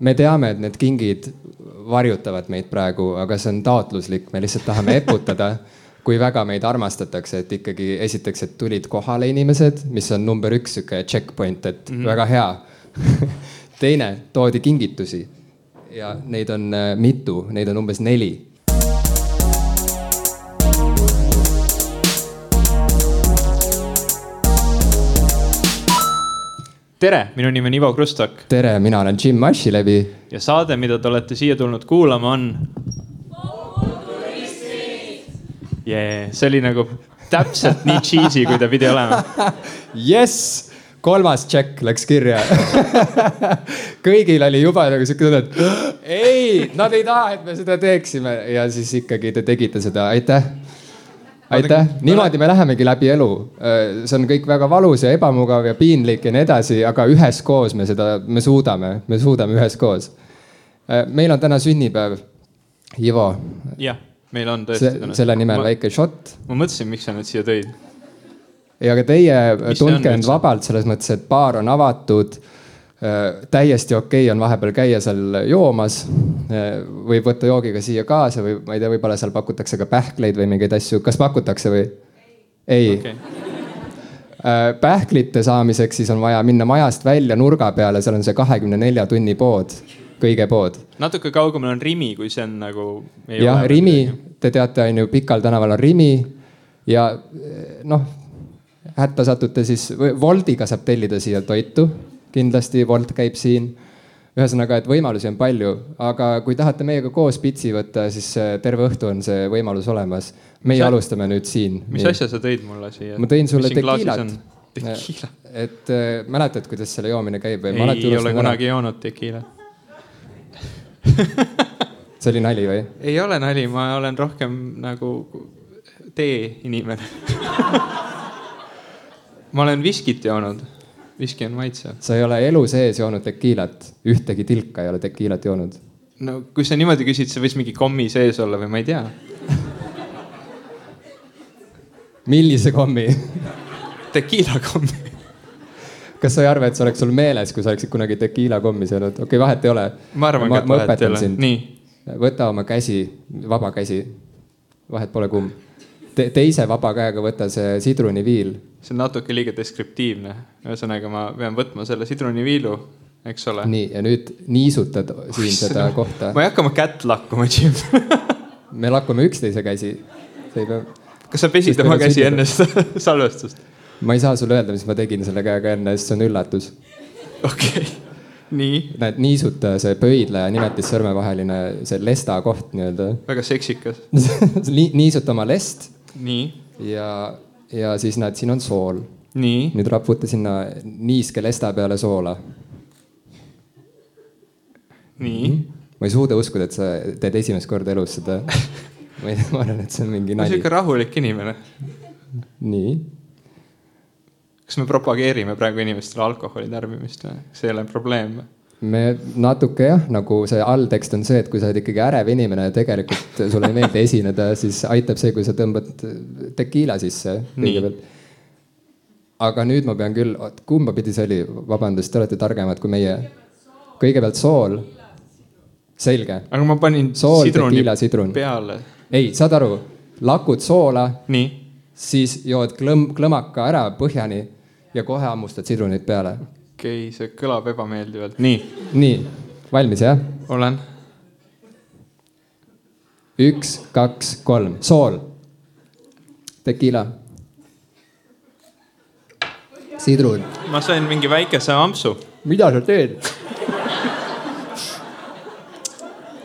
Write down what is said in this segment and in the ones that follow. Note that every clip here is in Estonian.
me teame, et need kingid varjutavad meid praegu, aga see on taotluslik, me lihtsalt tahame eputada kui väga meid armastatakse, et ikkagi esiteks, et tulid kohale inimesed, mis on number üks sihuke checkpoint, et mm -hmm. väga hea. Teine, toodi kingitusi. Ja neid on äh, mitu, neid on umbes neli tere, minu nimi on Ivo Krustok. tere, mina olen Jim Ashilevi. ja saade, mida te olete siia tulnud kuulama, on. Yeah, see oli nagu täpselt nii cheesy, kui ta pidi olema. jess, kolmas tšekk läks kirja kõigil oli juba nagu sihuke tunne, et ei, nad ei taha, et me seda teeksime ja siis ikkagi te tegite seda, aitäh aitäh, niimoodi me lähemegi läbi elu. see on kõik väga valus ja ebamugav ja piinlik ja nii edasi, aga üheskoos me seda, me suudame, me suudame üheskoos. meil on täna sünnipäev, Ivo. jah, meil on tõesti täna. selle nimel ma, väike šott. ma mõtlesin, miks sa nüüd siia tõid. ja ka teie tundke end vabalt selles mõttes, et baar on avatud Äh, täiesti okei okay on vahepeal käia seal joomas. Äh, võib võtta joogiga siia kaasa või ma ei tea, võib-olla seal pakutakse ka pähkleid või mingeid asju, kas pakutakse või? ei okay.. Äh, pähklite saamiseks siis on vaja minna majast välja nurga peale, seal on see kahekümne nelja tunni pood, kõigepood. natuke kaugemal on Rimi, kui see on nagu. jah, Rimi, te teate, on ju, Pikal tänaval on Rimi ja noh, hätta satute siis, Woldiga saab tellida siia toitu kindlasti Wolt käib siin. ühesõnaga, et võimalusi on palju, aga kui tahate meiega koos pitsi võtta, siis äh, terve õhtu on see võimalus olemas. meie mis alustame nüüd siin. mis asja sa tõid mulle siia? ma tõin sulle tekiilat. Tekiila. et äh, mäletad, kuidas selle joomine käib või? ei ole kunagi ära. joonud tekiila see oli nali või? ei ole nali, ma olen rohkem nagu tee inimene ma olen viskit joonud viski on maitsev. sa ei ole elu sees joonud tekiilat, ühtegi tilka ei ole tekiilat joonud. no kui sa niimoodi küsid, see võis mingi kommi sees olla või ma ei tea millise kommi Tekiila kommi kas sa ei arva, et see oleks sul meeles, kui sa oleksid kunagi tekiila kommi söönud? okei okay,, vahet ei ole. ma arvan ka, et vahet ei ole. nii. võta oma käsi, vaba käsi. vahet pole kumb Te. teise vaba käega võta see sidruniviil see on natuke liiga deskriptiivne, ühesõnaga ma pean võtma selle sidruniviilu, eks ole. nii ja nüüd niisutad siin oh, seda no, kohta. ma ei hakka oma kätt lakkuma, Jim me lakkume üksteise käsi. pea. kas sa pesid oma käsi sündida? enne seda salvestust? ma ei saa sulle öelda, mis ma tegin selle käega enne, sest see on üllatus. okei okay., nii. näed, niisuta see pöidla ja nimetissõrme vaheline see lesta koht nii-öelda. väga seksikas niisuta oma lest. Nii. ja ja siis näed, siin on sool. nüüd raputa sinna niiske lesta peale soola. nii mm. -hmm. ma ei suuda uskuda, et sa teed esimest korda elus seda ma ei tea, ma arvan, et see on mingi nali. sihuke rahulik inimene. nii. kas me propageerime praegu inimestele alkoholi tarbimist või? see ei ole probleem või? Me natuke jah, nagu see alltekst on see, et kui sa oled ikkagi ärev inimene ja tegelikult sulle ei meeldi esineda, siis aitab see, kui sa tõmbad tekiila sisse kõigepealt. aga nüüd ma pean küll, oot kumba pidi see oli, vabandust, te olete targemad kui meie. kõigepealt sool. selge. aga ma panin sool, tekiila, sidrun. peale. ei, saad aru, lakud soola. nii. siis jood klõm-, klõmaka ära põhjani ja kohe hammustad sidrunit peale okei okay,, see kõlab ebameeldivalt, nii. nii, valmis jah? olen. üks, kaks, kolm, sool. Tequila. sidrun. ma sain mingi väikese ampsu. mida sa teed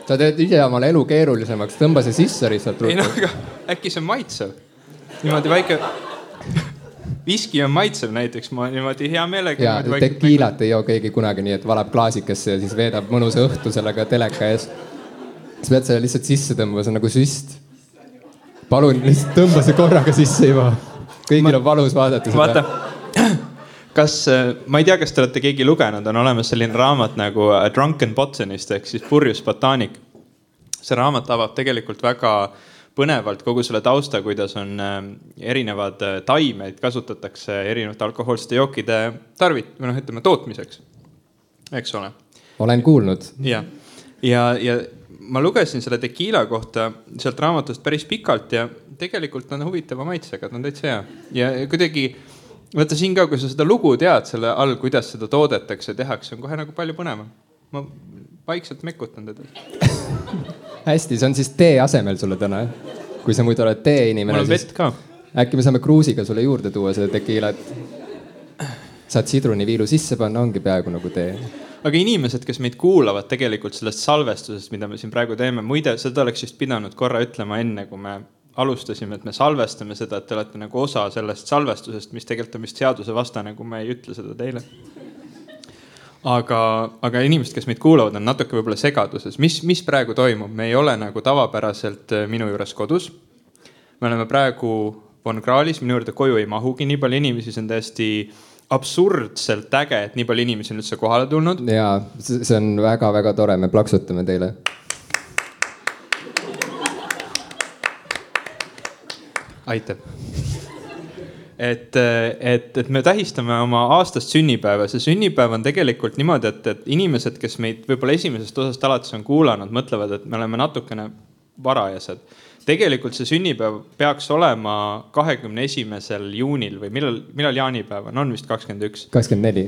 sa teed ise omale elu keerulisemaks, tõmba see sisse lihtsalt. ei no aga äkki see on maitsev? niimoodi väike viski on maitsev näiteks, ma niimoodi hea meelega. ja tekiilat ei joo keegi kunagi nii, et valab klaasikesse ja siis veedab mõnusa õhtu sellega teleka ees. sa pead selle lihtsalt sisse tõmbama, see on nagu süst. palun lihtsalt tõmba see korraga sisse juba. kõigil ma... on valus vaadata seda. vaata, kas, ma ei tea, kas te olete keegi lugenud, on olemas selline raamat nagu A Drunken Botanist ehk siis purjus botaanik. see raamat avab tegelikult väga äh, põnevalt kogu selle tausta, kuidas on ähm, erinevad äh, taimed kasutatakse erinevate alkohoolsete jookide tarvit- või noh, ütleme tootmiseks, eks ole. olen kuulnud. ja, ja, ja ma lugesin selle tekiila kohta sealt raamatust päris pikalt ja tegelikult on huvitava maitsega, ta on täitsa hea ja kuidagi vaata siin ka, kui sa seda lugu tead selle all, kuidas seda toodetakse, tehakse, on kohe nagu palju põnevam. ma vaikselt mekutan teda hästi, see on siis tee asemel sulle täna, kui sa muidu oled teeinimene. mul on vett ka. äkki me saame kruusiga sulle juurde tuua seda tekiilat. saad sidruniviilu sisse panna, ongi peaaegu nagu tee aga inimesed, kes meid kuulavad tegelikult sellest salvestusest, mida me siin praegu teeme, muide, seda oleks just pidanud korra ütlema enne, kui me alustasime, et me salvestame seda, et te olete nagu osa sellest salvestusest, mis tegelikult on vist seadusevastane, kui me ei ütle seda teile. Aga, aga inimesed, kes meid kuulavad, on natuke võib-olla segaduses, mis, mis praegu toimub, me ei ole nagu tavapäraselt äh, minu juures kodus. me oleme praegu Von Krahlis, minu juurde koju ei mahugi nii palju inimesi, see on täiesti absurdselt äge, et nii palju inimesi on üldse kohale tulnud. ja see on väga-väga tore, me plaksutame teile aitab. Et, et, et me tähistame oma aastast sünnipäeva, see sünnipäev on tegelikult niimoodi, et, et inimesed, kes meid võib-olla esimesest osast alates on kuulanud, mõtlevad, et me oleme natukene varajased. tegelikult see sünnipäev peaks olema kahekümne esimesel juunil või millal, millal jaanipäev on, on vist kakskümmend üks? kakskümmend neli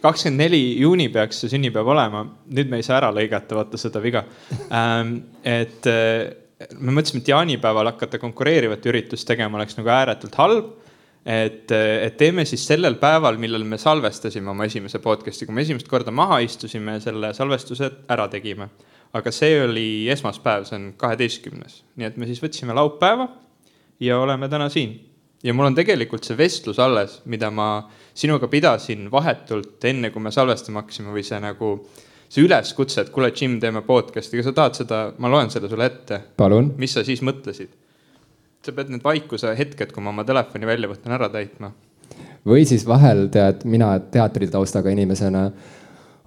kakskümmend neli juuni peaks see sünnipäev olema, nüüd me ei saa ära lõigata, vaata seda viga ähm,. et me mõtlesime, et jaanipäeval hakata konkureerivat üritust tegema oleks nagu ääretult halb. Et, et teeme siis sellel päeval, millal me salvestasime oma esimese podcast'i, kui me esimest korda maha istusime, selle salvestuse ära tegime. aga see oli esmaspäev, see on kaheteistkümnes, nii et me siis võtsime laupäeva ja oleme täna siin. ja mul on tegelikult see vestlus alles, mida ma sinuga pidasin vahetult enne, kui me salvestama hakkasime või see nagu see üleskutse, et kuule, Jim, teeme podcast'i, kas sa tahad seda, ma loen selle sulle ette. mis sa siis mõtlesid? Sa pead need vaikuse hetked, kui ma oma telefoni välja võtan, ära täitma. või siis vahel tead, mina teatritaustaga inimesena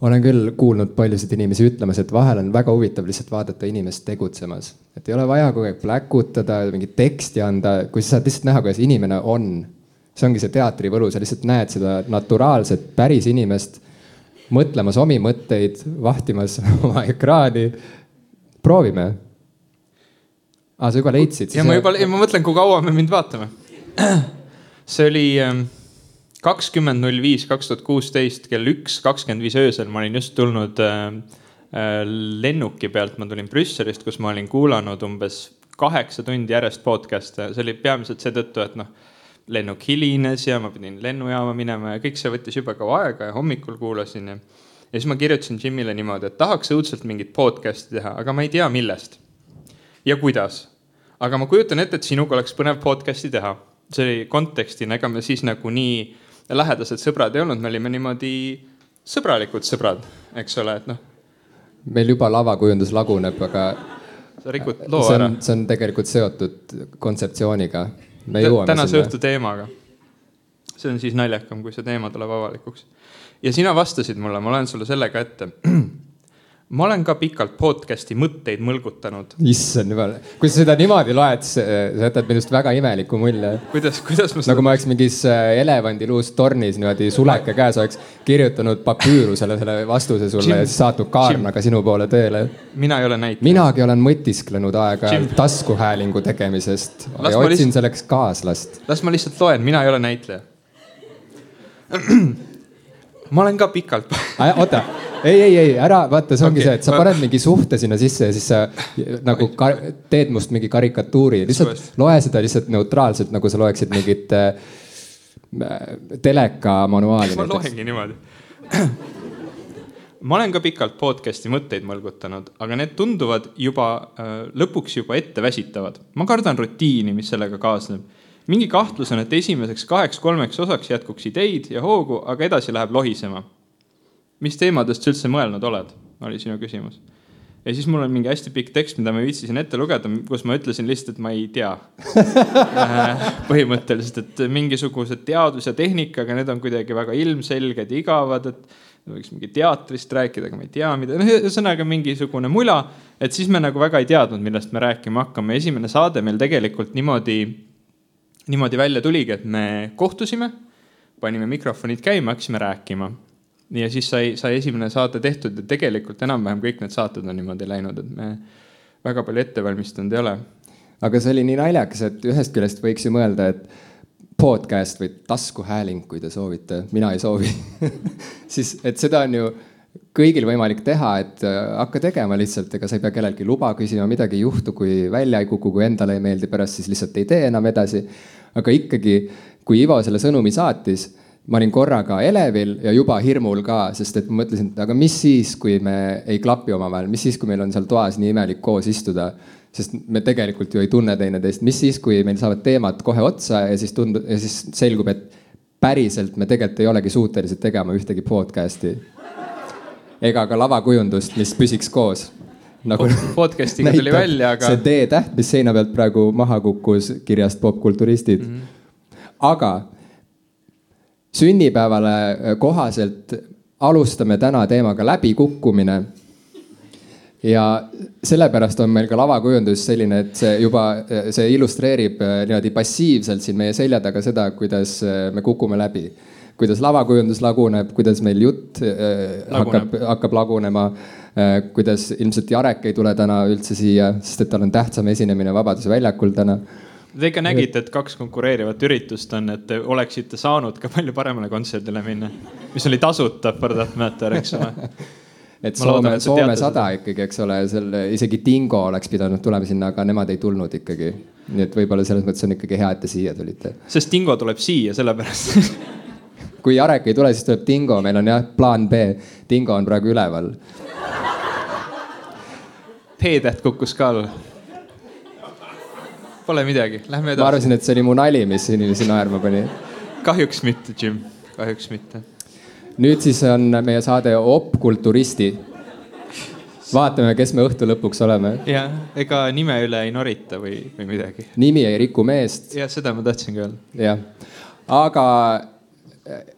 olen küll kuulnud paljusid inimesi ütlemas, et vahel on väga huvitav lihtsalt vaadata inimest tegutsemas. et ei ole vaja kogu aeg pläkutada, mingit teksti anda, kui sa saad lihtsalt näha, kuidas inimene on. see ongi see teatri võlu, sa lihtsalt näed seda naturaalset, päris inimest mõtlemas omi mõtteid, vahtimas oma ekraani. proovime. Aa, sa juba leidsid? ja ma juba, ma mõtlen, kui kaua me mind vaatame. see oli ähm, kakskümmend null viis, kaks tuhat kuusteist kell üks kakskümmend viis öösel, ma olin just tulnud äh, äh, lennuki pealt, ma tulin Brüsselist, kus ma olin kuulanud umbes kaheksa tundi järjest podcast'e, see oli peamiselt seetõttu, et noh lennuk hilines ja ma pidin lennujaama minema ja kõik see võttis jube kaua aega ja hommikul kuulasin ja. ja siis ma kirjutasin Jimile niimoodi, et tahaks õudselt mingit podcast'i teha, aga ma ei tea, millest ja kuidas. aga ma kujutan ette, et sinuga oleks põnev podcast'i teha. see oli kontekstina, ega me siis nagu nii lähedased sõbrad ei olnud, me olime niimoodi sõbralikud sõbrad, eks ole, et noh. meil juba lavakujundus laguneb, aga. sa rikud loo ära. see on tegelikult seotud kontseptsiooniga tänase õhtu teemaga. see on siis naljakam, kui see teema tuleb avalikuks. ja sina vastasid mulle, ma loen sulle selle ka ette ma olen ka pikalt podcast'i mõtteid mõlgutanud. issand jumal, kui sa seda niimoodi loed, sa jätad minust väga imeliku mulje. kuidas, kuidas ma seda... nagu ma oleks mingis äh, elevandiluust tornis niimoodi suleke käes oleks kirjutanud papüürusele selle vastuse sulle Jim, ja siis saatnud kaarnaga sinu poole teele. mina ei ole näitleja. minagi olen mõtisklenud aeg-ajalt taskuhäälingu tegemisest ja otsin lihtsalt... selleks kaaslast. las ma lihtsalt loen, mina ei ole näitleja ma olen ka pikalt oota ei, ei, ei ära, vaata, see ongi okay. see, et sa paned mingi suhte sinna sisse ja siis sa nagu teed must mingi karikatuuri, lihtsalt loe seda lihtsalt neutraalselt, nagu sa loeksid mingit äh, teleka manuaali. ma loengi niimoodi ma olen ka pikalt podcast'i mõtteid mõlgutanud, aga need tunduvad juba äh, lõpuks juba etteväsitavad. ma kardan rutiini, mis sellega kaasneb. mingi kahtlus on, et esimeseks kaheks-kolmeks osaks jätkuks ideid ja hoogu, aga edasi läheb lohisema mis teemadest sa üldse mõelnud oled, oli sinu küsimus. ja siis mul on mingi hästi pikk tekst, mida ma viitsisin ette lugeda, kus ma ütlesin lihtsalt, et ma ei tea äh, põhimõtteliselt, et mingisugused teadus ja tehnika, aga need on kuidagi väga ilmselged ja igavad, et võiks mingi teatrist rääkida, aga ma ei tea, mida, noh, ühesõnaga mingisugune mula. et siis me nagu väga ei teadnud, millest me rääkima hakkame. esimene saade meil tegelikult niimoodi, niimoodi välja tuligi, et me kohtusime, panime mikrofonid käima, hakkasime rääkima ja siis sai, sai esimene saade tehtud ja tegelikult enam-vähem kõik need saated on niimoodi läinud, et me väga palju ette valmistanud ei ole. aga see oli nii naljakas, et ühest küljest võiks ju mõelda, et podcast või taskuhääling, kui te soovite, mina ei soovi siis, et seda on ju kõigil võimalik teha, et äh, hakka tegema lihtsalt, ega sa ei pea kelleltki luba küsima, midagi ei juhtu, kui välja ei kuku, kui endale ei meeldi, pärast siis lihtsalt ei tee enam edasi. aga ikkagi, kui Ivo selle sõnumi saatis, ma olin korraga elevil ja juba hirmul ka, sest et ma mõtlesin, et aga mis siis, kui me ei klapi omavahel, mis siis, kui meil on seal toas nii imelik koos istuda sest me tegelikult ju ei tunne teineteist, mis siis, kui meil saavad teemad kohe otsa ja siis tundub ja siis selgub, et päriselt me tegelikult ei olegi suutelised tegema ühtegi podcast'i ega ka lavakujundust, mis püsiks koos nagu podcast'iga tuli välja, aga. see D-täht, mis seina pealt praegu maha kukkus kirjast popkulturistid mm. -hmm. aga sünnipäevale kohaselt alustame täna teemaga läbikukkumine. ja sellepärast on meil ka lavakujundus selline, et see juba, see illustreerib niimoodi passiivselt siin meie selja taga seda, kuidas me kukume läbi kuidas lavakujundus laguneb, kuidas meil jutt äh, hakkab, hakkab lagunema äh,. kuidas ilmselt Jarek ei tule täna üldse siia, sest et tal on tähtsam esinemine Vabaduse väljakul täna. Te ikka nägite, et kaks konkureerivat üritust on, et te oleksite saanud ka palju paremale kontserdile minna, mis oli tasuta for that matter, eks ole et Ma Soome, Soome sada ikkagi, eks ole, selle isegi Dingo oleks pidanud tulema sinna, aga nemad ei tulnud ikkagi. nii et võib-olla selles mõttes on ikkagi hea, et te siia tulite. sest Dingo tuleb siia, sellepärast kui Jarek ei tule, siis tuleb Dingo, meil on jah, plaan B. Dingo on praegu üleval. P-täht kukkus ka alla. Pole midagi, lähme edasi. ma arvasin, et see oli mu nali, mis inimesi naerma pani. kahjuks mitte, Jim, kahjuks mitte. nüüd siis on meie saade Opkulturisti. vaatame, kes me õhtu lõpuks oleme. jah, ega nime üle ei norita või, või midagi. nimi ei riku meest. jah, seda ma tahtsingi öelda. jah, aga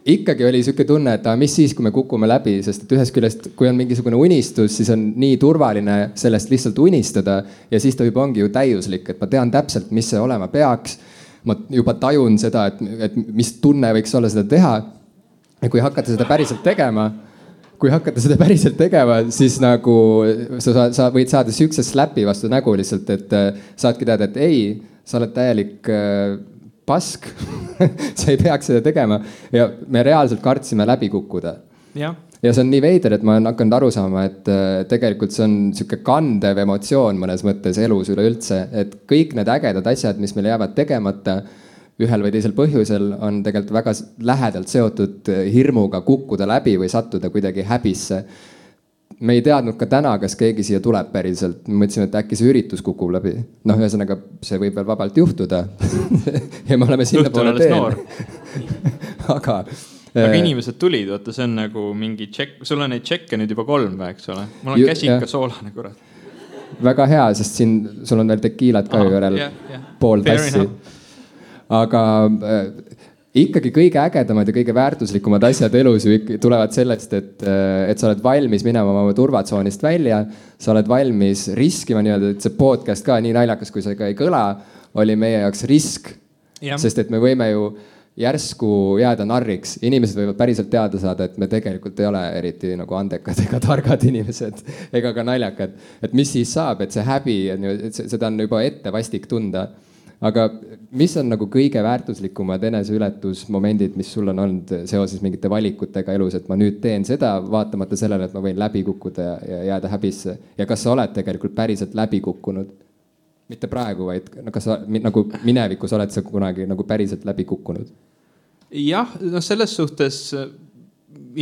ikkagi oli sihuke tunne, et aga mis siis, kui me kukume läbi, sest et ühest küljest, kui on mingisugune unistus, siis on nii turvaline sellest lihtsalt unistada ja siis ta juba ongi ju täiuslik, et ma tean täpselt, mis see olema peaks. ma juba tajun seda, et, et mis tunne võiks olla seda teha. ja kui hakata seda päriselt tegema, kui hakata seda päriselt tegema, siis nagu sa, sa võid saada siukse släpi vastu nägu lihtsalt, et saadki teada, et ei, sa oled täielik pask. Sa ei peaks seda tegema. Ja me reaalselt kartsime läbi kukkuda. ja see on nii veider, et ma olen hakanud aru saama, et äh, tegelikult see on sihuke kandev emotsioon mõnes mõttes elus üleüldse, et kõik need ägedad asjad, mis meil jäävad tegemata ühel või teisel põhjusel on tegelikult väga lähedalt seotud äh, hirmuga kukkuda läbi või sattuda kuidagi häbisse me ei teadnud ka täna, kas keegi siia tuleb päriselt, mõtlesime, et äkki see üritus kukub läbi. noh, ühesõnaga see võib veel vabalt juhtuda ja me oleme sinnapoole teel aga. aga äh, inimesed tulid, vaata, see on nagu mingi tšekk, sul on neid tšekke nüüd juba kolm või, eks ole? mul on käsi ikka soolane, kurat. väga hea, sest siin sul on veel tekiilat ka ju järel yeah,, yeah. pool tassi. aga äh, ikkagi kõige ägedamad ja kõige väärtuslikumad asjad elus ju ikka tulevad sellest, et, et sa oled valmis minema oma turvatsoonist välja. sa oled valmis riskima nii-öelda, et see podcast ka nii naljakas, kui see ka ei kõla, oli meie jaoks risk. sest et me võime ju järsku jääda narriks, inimesed võivad päriselt teada saada, et me tegelikult ei ole eriti nagu andekad ega targad inimesed ega ka naljakad. et mis siis saab, et see häbi, et seda on juba ette vastik tunda aga mis on nagu kõige väärtuslikumad eneseületusmomendid, mis sul on olnud seoses mingite valikutega elus, et ma nüüd teen seda, vaatamata sellele, et ma võin läbi kukkuda ja, jääda häbisse ja kas sa oled tegelikult päriselt läbi kukkunud? mitte praegu, vaid no kas sa nagu minevikus oled sa kunagi nagu päriselt läbi kukkunud? jah, noh, selles suhtes äh,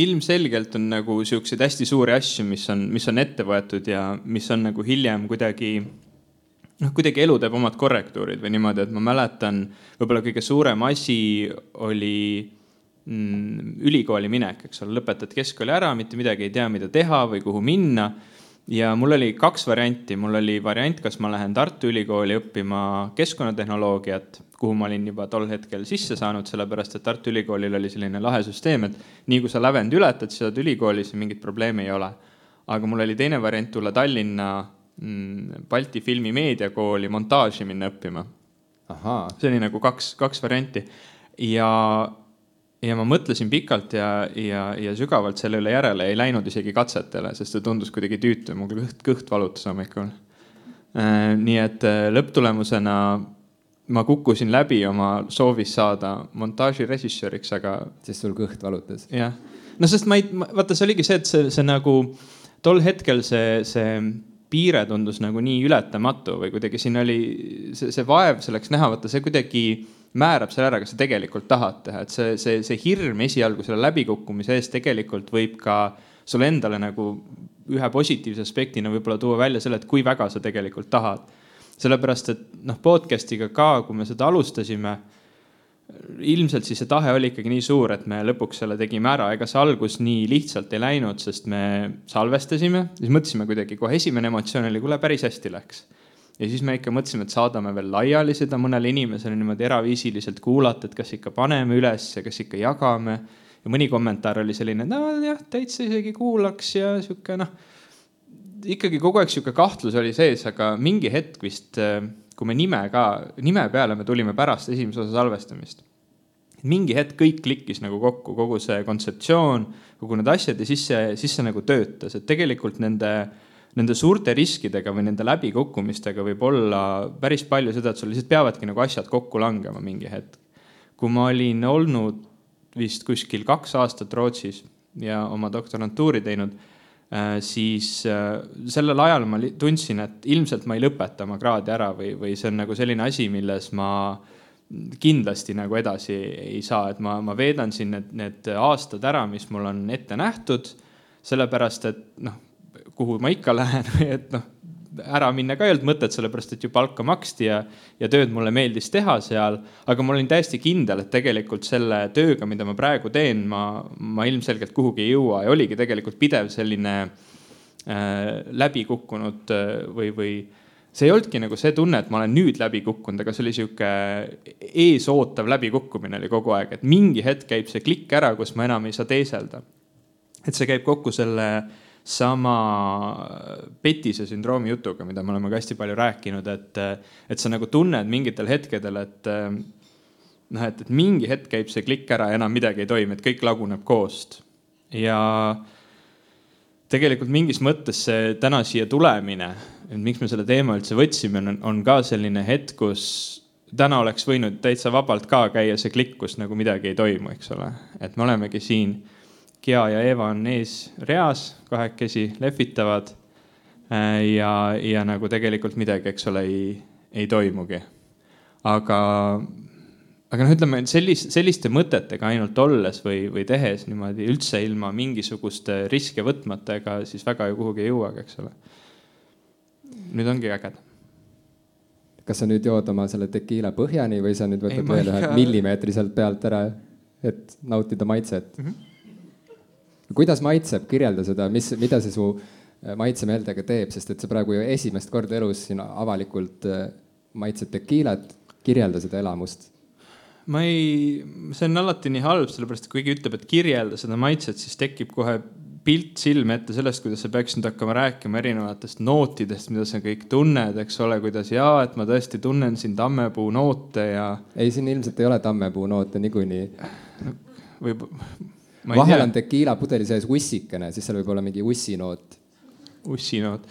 ilmselgelt on nagu siukseid hästi suuri asju, mis on, mis on ette võetud ja mis on nagu hiljem kuidagi noh, kuidagi elu teeb omad korrektuurid või niimoodi, et ma mäletan, võib-olla kõige suurem asi oli mm, ülikooli minek, eks ole, lõpetad keskkooli ära, mitte midagi ei tea, mida teha või kuhu minna. ja mul oli kaks varianti, mul oli variant, kas ma lähen Tartu Ülikooli õppima keskkonnatehnoloogiat, kuhu ma olin juba tol hetkel sisse saanud, sellepärast et Tartu Ülikoolil oli selline lahe süsteem, et nii kui sa lävendi ületad, siis oled ülikoolis ja mingit probleemi ei ole. aga mul oli teine variant tulla Tallinna Balti Filmi Meediakooli montaaži minna õppima. see oli nagu kaks, kaks varianti ja ja ma mõtlesin pikalt ja, ja, ja sügavalt selle üle järele, ei läinud isegi katsetele, sest see tundus kuidagi tüütu, mul kõht, kõht valutas hommikul. Äh, nii et äh, lõpptulemusena ma kukkusin läbi oma soovis saada montaažirežissööriks, aga. sest sul kõht valutas? jah, no sest ma ei, vaata, see oligi see, et see, see nagu tol hetkel see, see piire tundus nagu nii ületamatu või kuidagi siin oli see, see vaev selleks näha, vaata see kuidagi määrab selle ära, kas sa tegelikult tahad teha, et see, see, see hirm esialgu selle läbikukkumise ees tegelikult võib ka sulle endale nagu ühe positiivse aspektina võib-olla tuua välja selle, et kui väga sa tegelikult tahad. sellepärast, et noh, podcast'iga ka, kui me seda alustasime, ilmselt siis see tahe oli ikkagi nii suur, et me lõpuks selle tegime ära, ega see algus nii lihtsalt ei läinud, sest me salvestasime, siis mõtlesime kuidagi kohe, esimene emotsioon oli, kuule, päris hästi läks ja siis me ikka mõtlesime, et saadame veel laiali seda mõnele inimesele niimoodi eraviisiliselt kuulata, et kas ikka paneme üles ja kas ikka jagame. ja mõni kommentaar oli selline, nojah, täitsa isegi kuulaks ja sihuke noh, ikkagi kogu aeg sihuke kahtlus oli sees, aga mingi hetk vist, kui me nime ka, nime peale me tulime pärast esimese osa salvestamist mingi hetk kõik klikkis nagu kokku, kogu see kontseptsioon, kogu need asjad ja siis see, siis see nagu töötas, et tegelikult nende nende suurte riskidega või nende läbikukkumistega võib olla päris palju seda, et sul lihtsalt peavadki nagu asjad kokku langema mingi hetk. kui ma olin olnud vist kuskil kaks aastat Rootsis ja oma doktorantuuri teinud, siis äh, sellel ajal ma tundsin, et ilmselt ma ei lõpeta oma kraadi ära või, või see on nagu selline asi, milles ma kindlasti nagu edasi ei saa, et ma, ma veedan siin need, need aastad ära, mis mul on ette nähtud. sellepärast, et noh kuhu ma ikka lähen või et noh, ära minna ka ei olnud mõtet, sellepärast et ju palka maksti ja, ja tööd mulle meeldis teha seal. aga ma olin täiesti kindel, et tegelikult selle tööga, mida ma praegu teen, ma, ma ilmselgelt kuhugi ei jõua ja oligi tegelikult pidev selline äh, läbikukkunud äh, või, või see ei olnudki nagu see tunne, et ma olen nüüd läbi kukkunud, aga see oli sihuke eesootav läbikukkumine oli kogu aeg, et mingi hetk käib see klikk ära, kus ma enam ei saa teeselda. et see käib kokku selle sama petise sündroomi jutuga, mida me oleme ka hästi palju rääkinud, et, et sa nagu tunned mingitel hetkedel, et noh, et, et mingi hetk käib see klikk ära ja enam midagi ei toimi, et kõik laguneb koost. ja tegelikult mingis mõttes see täna siia tulemine, miks me selle teema üldse võtsime, on, on ka selline hetk, kus täna oleks võinud täitsa vabalt ka käia see klikk, kus nagu midagi ei toimu, eks ole. et me olemegi siin Gea ja Eva on ees reas, kahekesi lehvitavad. Äh, ja, ja nagu tegelikult midagi, eks ole, ei, ei toimugi. aga, aga noh, ütleme sellist, selliste mõtetega ainult olles või, või tehes niimoodi üldse ilma mingisuguste riske võtmata, ega siis väga ju kuhugi ei jõuagi, eks ole. nüüd ongi ägedam kas sa nüüd jood oma selle tekiila põhjani või sa nüüd võtad veel ühe millimeetri sealt pealt ära, et nautida maitset mm? -hmm kuidas maitseb, kirjelda seda, mis, mida see su äh, maitsemeeldega teeb, sest et sa praegu ju esimest korda elus siin avalikult äh, maitsed tekiilat, kirjelda seda elamust ma ei, see on alati nii halb, sellepärast et kui keegi ütleb, et kirjelda seda maitset, siis tekib kohe pilt silme ette sellest, kuidas sa peaksid nüüd hakkama rääkima erinevatest nootidest, mida sa kõik tunned, eks ole, kuidas jaa, et ma tõesti tunnen siin tammepuu noote ja. ei, siin ilmselt ei ole tammepuu noote niikuinii no,. võib vahel tea. on tekiila pudeli sees ussikene, siis seal võib olla mingi ussinoot. ussinoot,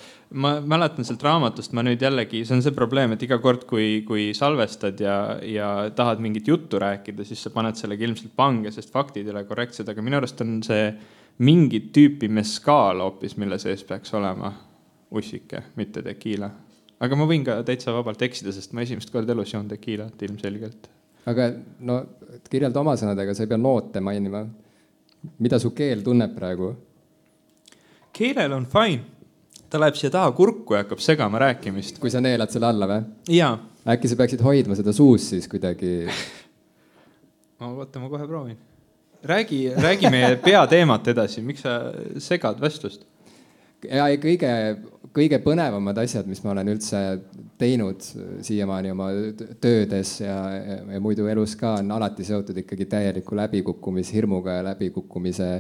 ma mäletan sealt raamatust, ma nüüd jällegi, see on see probleem, et iga kord, kui, kui salvestad ja, ja tahad mingit juttu rääkida, siis sa paned sellega ilmselt pange, sest faktid ei ole korrektsed, aga minu arust on see mingit tüüpi meskaal hoopis, mille sees peaks olema ussike, mitte tekiila. aga ma võin ka täitsa vabalt eksida, sest ma esimest korda elus joon tekiilat ilmselgelt. aga no kirjelda oma sõnadega, sa ei pea noote mainima mida su keel tunneb praegu? keelel on fine, ta läheb siia taha kurku ja hakkab segama rääkimist. kui sa neelad selle alla või? jaa. äkki sa peaksid hoidma seda suus siis kuidagi no oota, ma kohe proovin. räägi, räägi meie peateemat edasi, miks sa segad vestlust? Ja kõige, kõige põnevamad asjad, mis ma olen üldse teinud siiamaani oma töödes ja, ja, muidu elus ka, on alati seotud ikkagi täieliku läbikukkumishirmuga ja läbikukkumise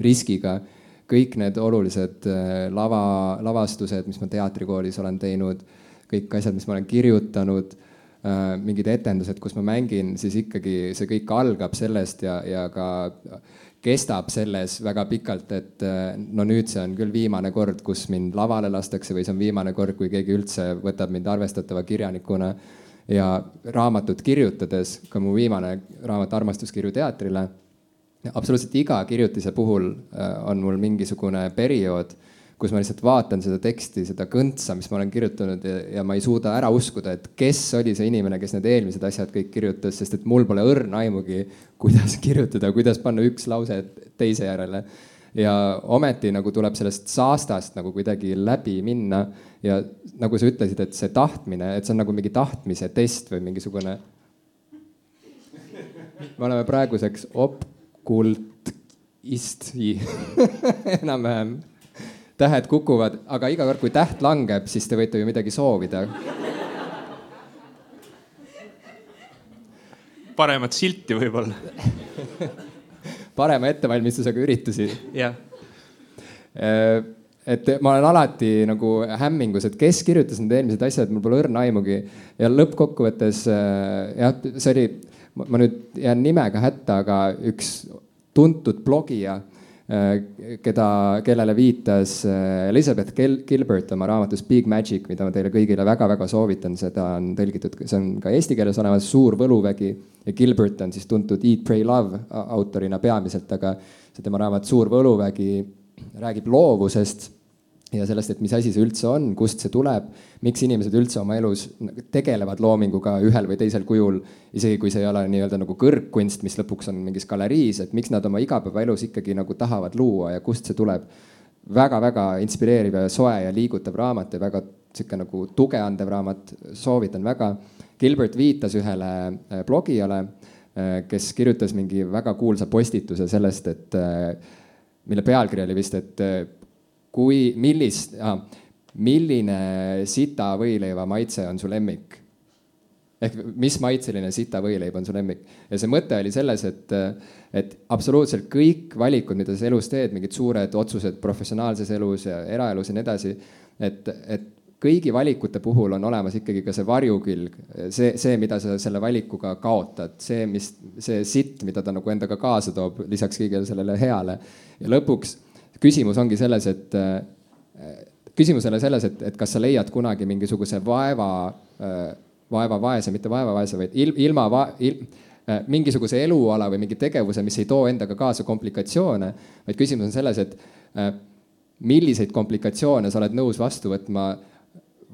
riskiga. kõik need olulised äh, lava, lavastused, mis ma teatrikoolis olen teinud, kõik asjad, mis ma olen kirjutanud, mingid etendused, kus ma mängin, siis ikkagi see kõik algab sellest ja, ja ka kestab selles väga pikalt, et no nüüd see on küll viimane kord, kus mind lavale lastakse või see on viimane kord, kui keegi üldse võtab mind arvestatava kirjanikuna. ja raamatut kirjutades, ka mu viimane raamat Armastuskirju teatrile absoluutselt iga kirjutise puhul äh, on mul mingisugune periood, kus ma lihtsalt vaatan seda teksti, seda kõntsa, mis ma olen kirjutanud ja, ja ma ei suuda ära uskuda, et kes oli see inimene, kes need eelmised asjad kõik kirjutas, sest et mul pole õrna aimugi, kuidas kirjutada, kuidas panna üks lause teise järele. ja ometi nagu tuleb sellest saastast nagu kuidagi läbi minna ja nagu sa ütlesid, et see tahtmine, et see on nagu mingi tahtmise test või mingisugune. me oleme praeguseks op-, kult, isti enam-vähem. Tähed kukuvad, aga iga kord, kui täht langeb, siis te võite ju midagi soovida. paremat silti võib-olla parema ettevalmistusega üritusi. jah äh, et ma olen alati nagu hämmingus, et kes kirjutas need eelmised asjad, mul pole õrna aimugi. ja lõppkokkuvõttes äh, jah, see oli ma nüüd jään nimega hätta, aga üks tuntud blogija, keda, kellele viitas äh, Elizabeth Gilbert oma raamatus Big Magic, mida ma teile kõigile väga-väga soovitan, seda on tõlgitud, see on ka eesti keeles olemas, Suur võluvägi. ja Gilbert on siis tuntud Eat, Pray, Love autorina peamiselt, aga see tema raamat Suur võluvägi räägib loovusest ja sellest, et mis asi see üldse on, kust see tuleb, miks inimesed üldse oma elus tegelevad loominguga ühel või teisel kujul, isegi kui see ei ole nii-öelda nagu kõrgkunst, mis lõpuks on mingis galeriis, et miks nad oma igapäevaelus ikkagi nagu tahavad luua ja kust see tuleb väga,. väga-väga inspireeriv ja soe ja liigutav raamat ja väga sihuke nagu tuge andev raamat, soovitan väga. Gilbert viitas ühele äh, blogijale, äh, kes kirjutas mingi väga kuulsa postituse sellest, et äh, mille pealkiri oli vist, et kui, millist ah,, milline sita võileiva maitse on su lemmik? ehk mis maitseline sita võileib on su lemmik ja see mõte oli selles, et, et absoluutselt kõik valikud, mida sa elus teed, mingid suured otsused professionaalses elus ja eraelus ja nii edasi, et, et kõigi valikute puhul on olemas ikkagi ka see varjukülg, see, see, mida sa selle valikuga kaotad, see, mis, see sitt, mida ta nagu endaga kaasa toob, lisaks kõigele sellele heale. ja lõpuks küsimus ongi selles, et äh, küsimus ei ole selles, et, et kas sa leiad kunagi mingisuguse vaeva, äh, vaevavaese, mitte vaevavaese, vaid il, ilma va, il, äh, mingisuguse eluala või mingi tegevuse, mis ei too endaga kaasa komplikatsioone, vaid küsimus on selles, et milliseid komplikatsioone sa oled nõus vastu võtma,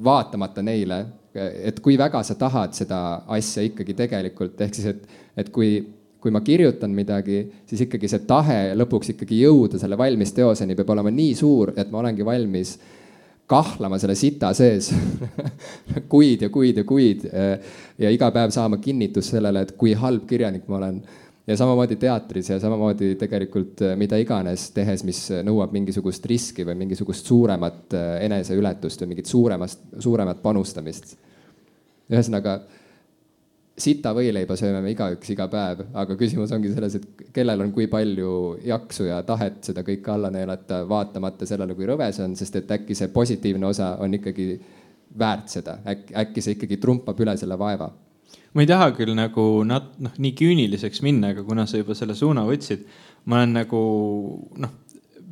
vaatamata neile, et kui väga sa tahad seda asja ikkagi tegelikult, ehk siis, et, et kui kui ma kirjutan midagi, siis ikkagi see tahe lõpuks ikkagi jõuda selle valmis teoseni peab olema nii suur, et ma olengi valmis kahlama selle sita sees kuid ja kuid ja kuid ja iga päev saama kinnitust sellele, et kui halb kirjanik ma olen. ja samamoodi teatris ja samamoodi tegelikult mida iganes tehes, mis nõuab mingisugust riski või mingisugust suuremat eneseületust või mingit suuremast, suuremat panustamist. ühesõnaga sita võileiba sööme me igaüks iga päev, aga küsimus ongi selles, et kellel on kui palju jaksu ja tahet seda kõike alla neelata, vaatamata sellele, kui rõve see on, sest et äkki see positiivne osa on ikkagi väärt seda, äkki, äkki see ikkagi trumpab üle selle vaeva. ma ei taha küll nagu nat-, noh, nii küüniliseks minna, aga kuna sa juba selle suuna võtsid, ma olen nagu noh,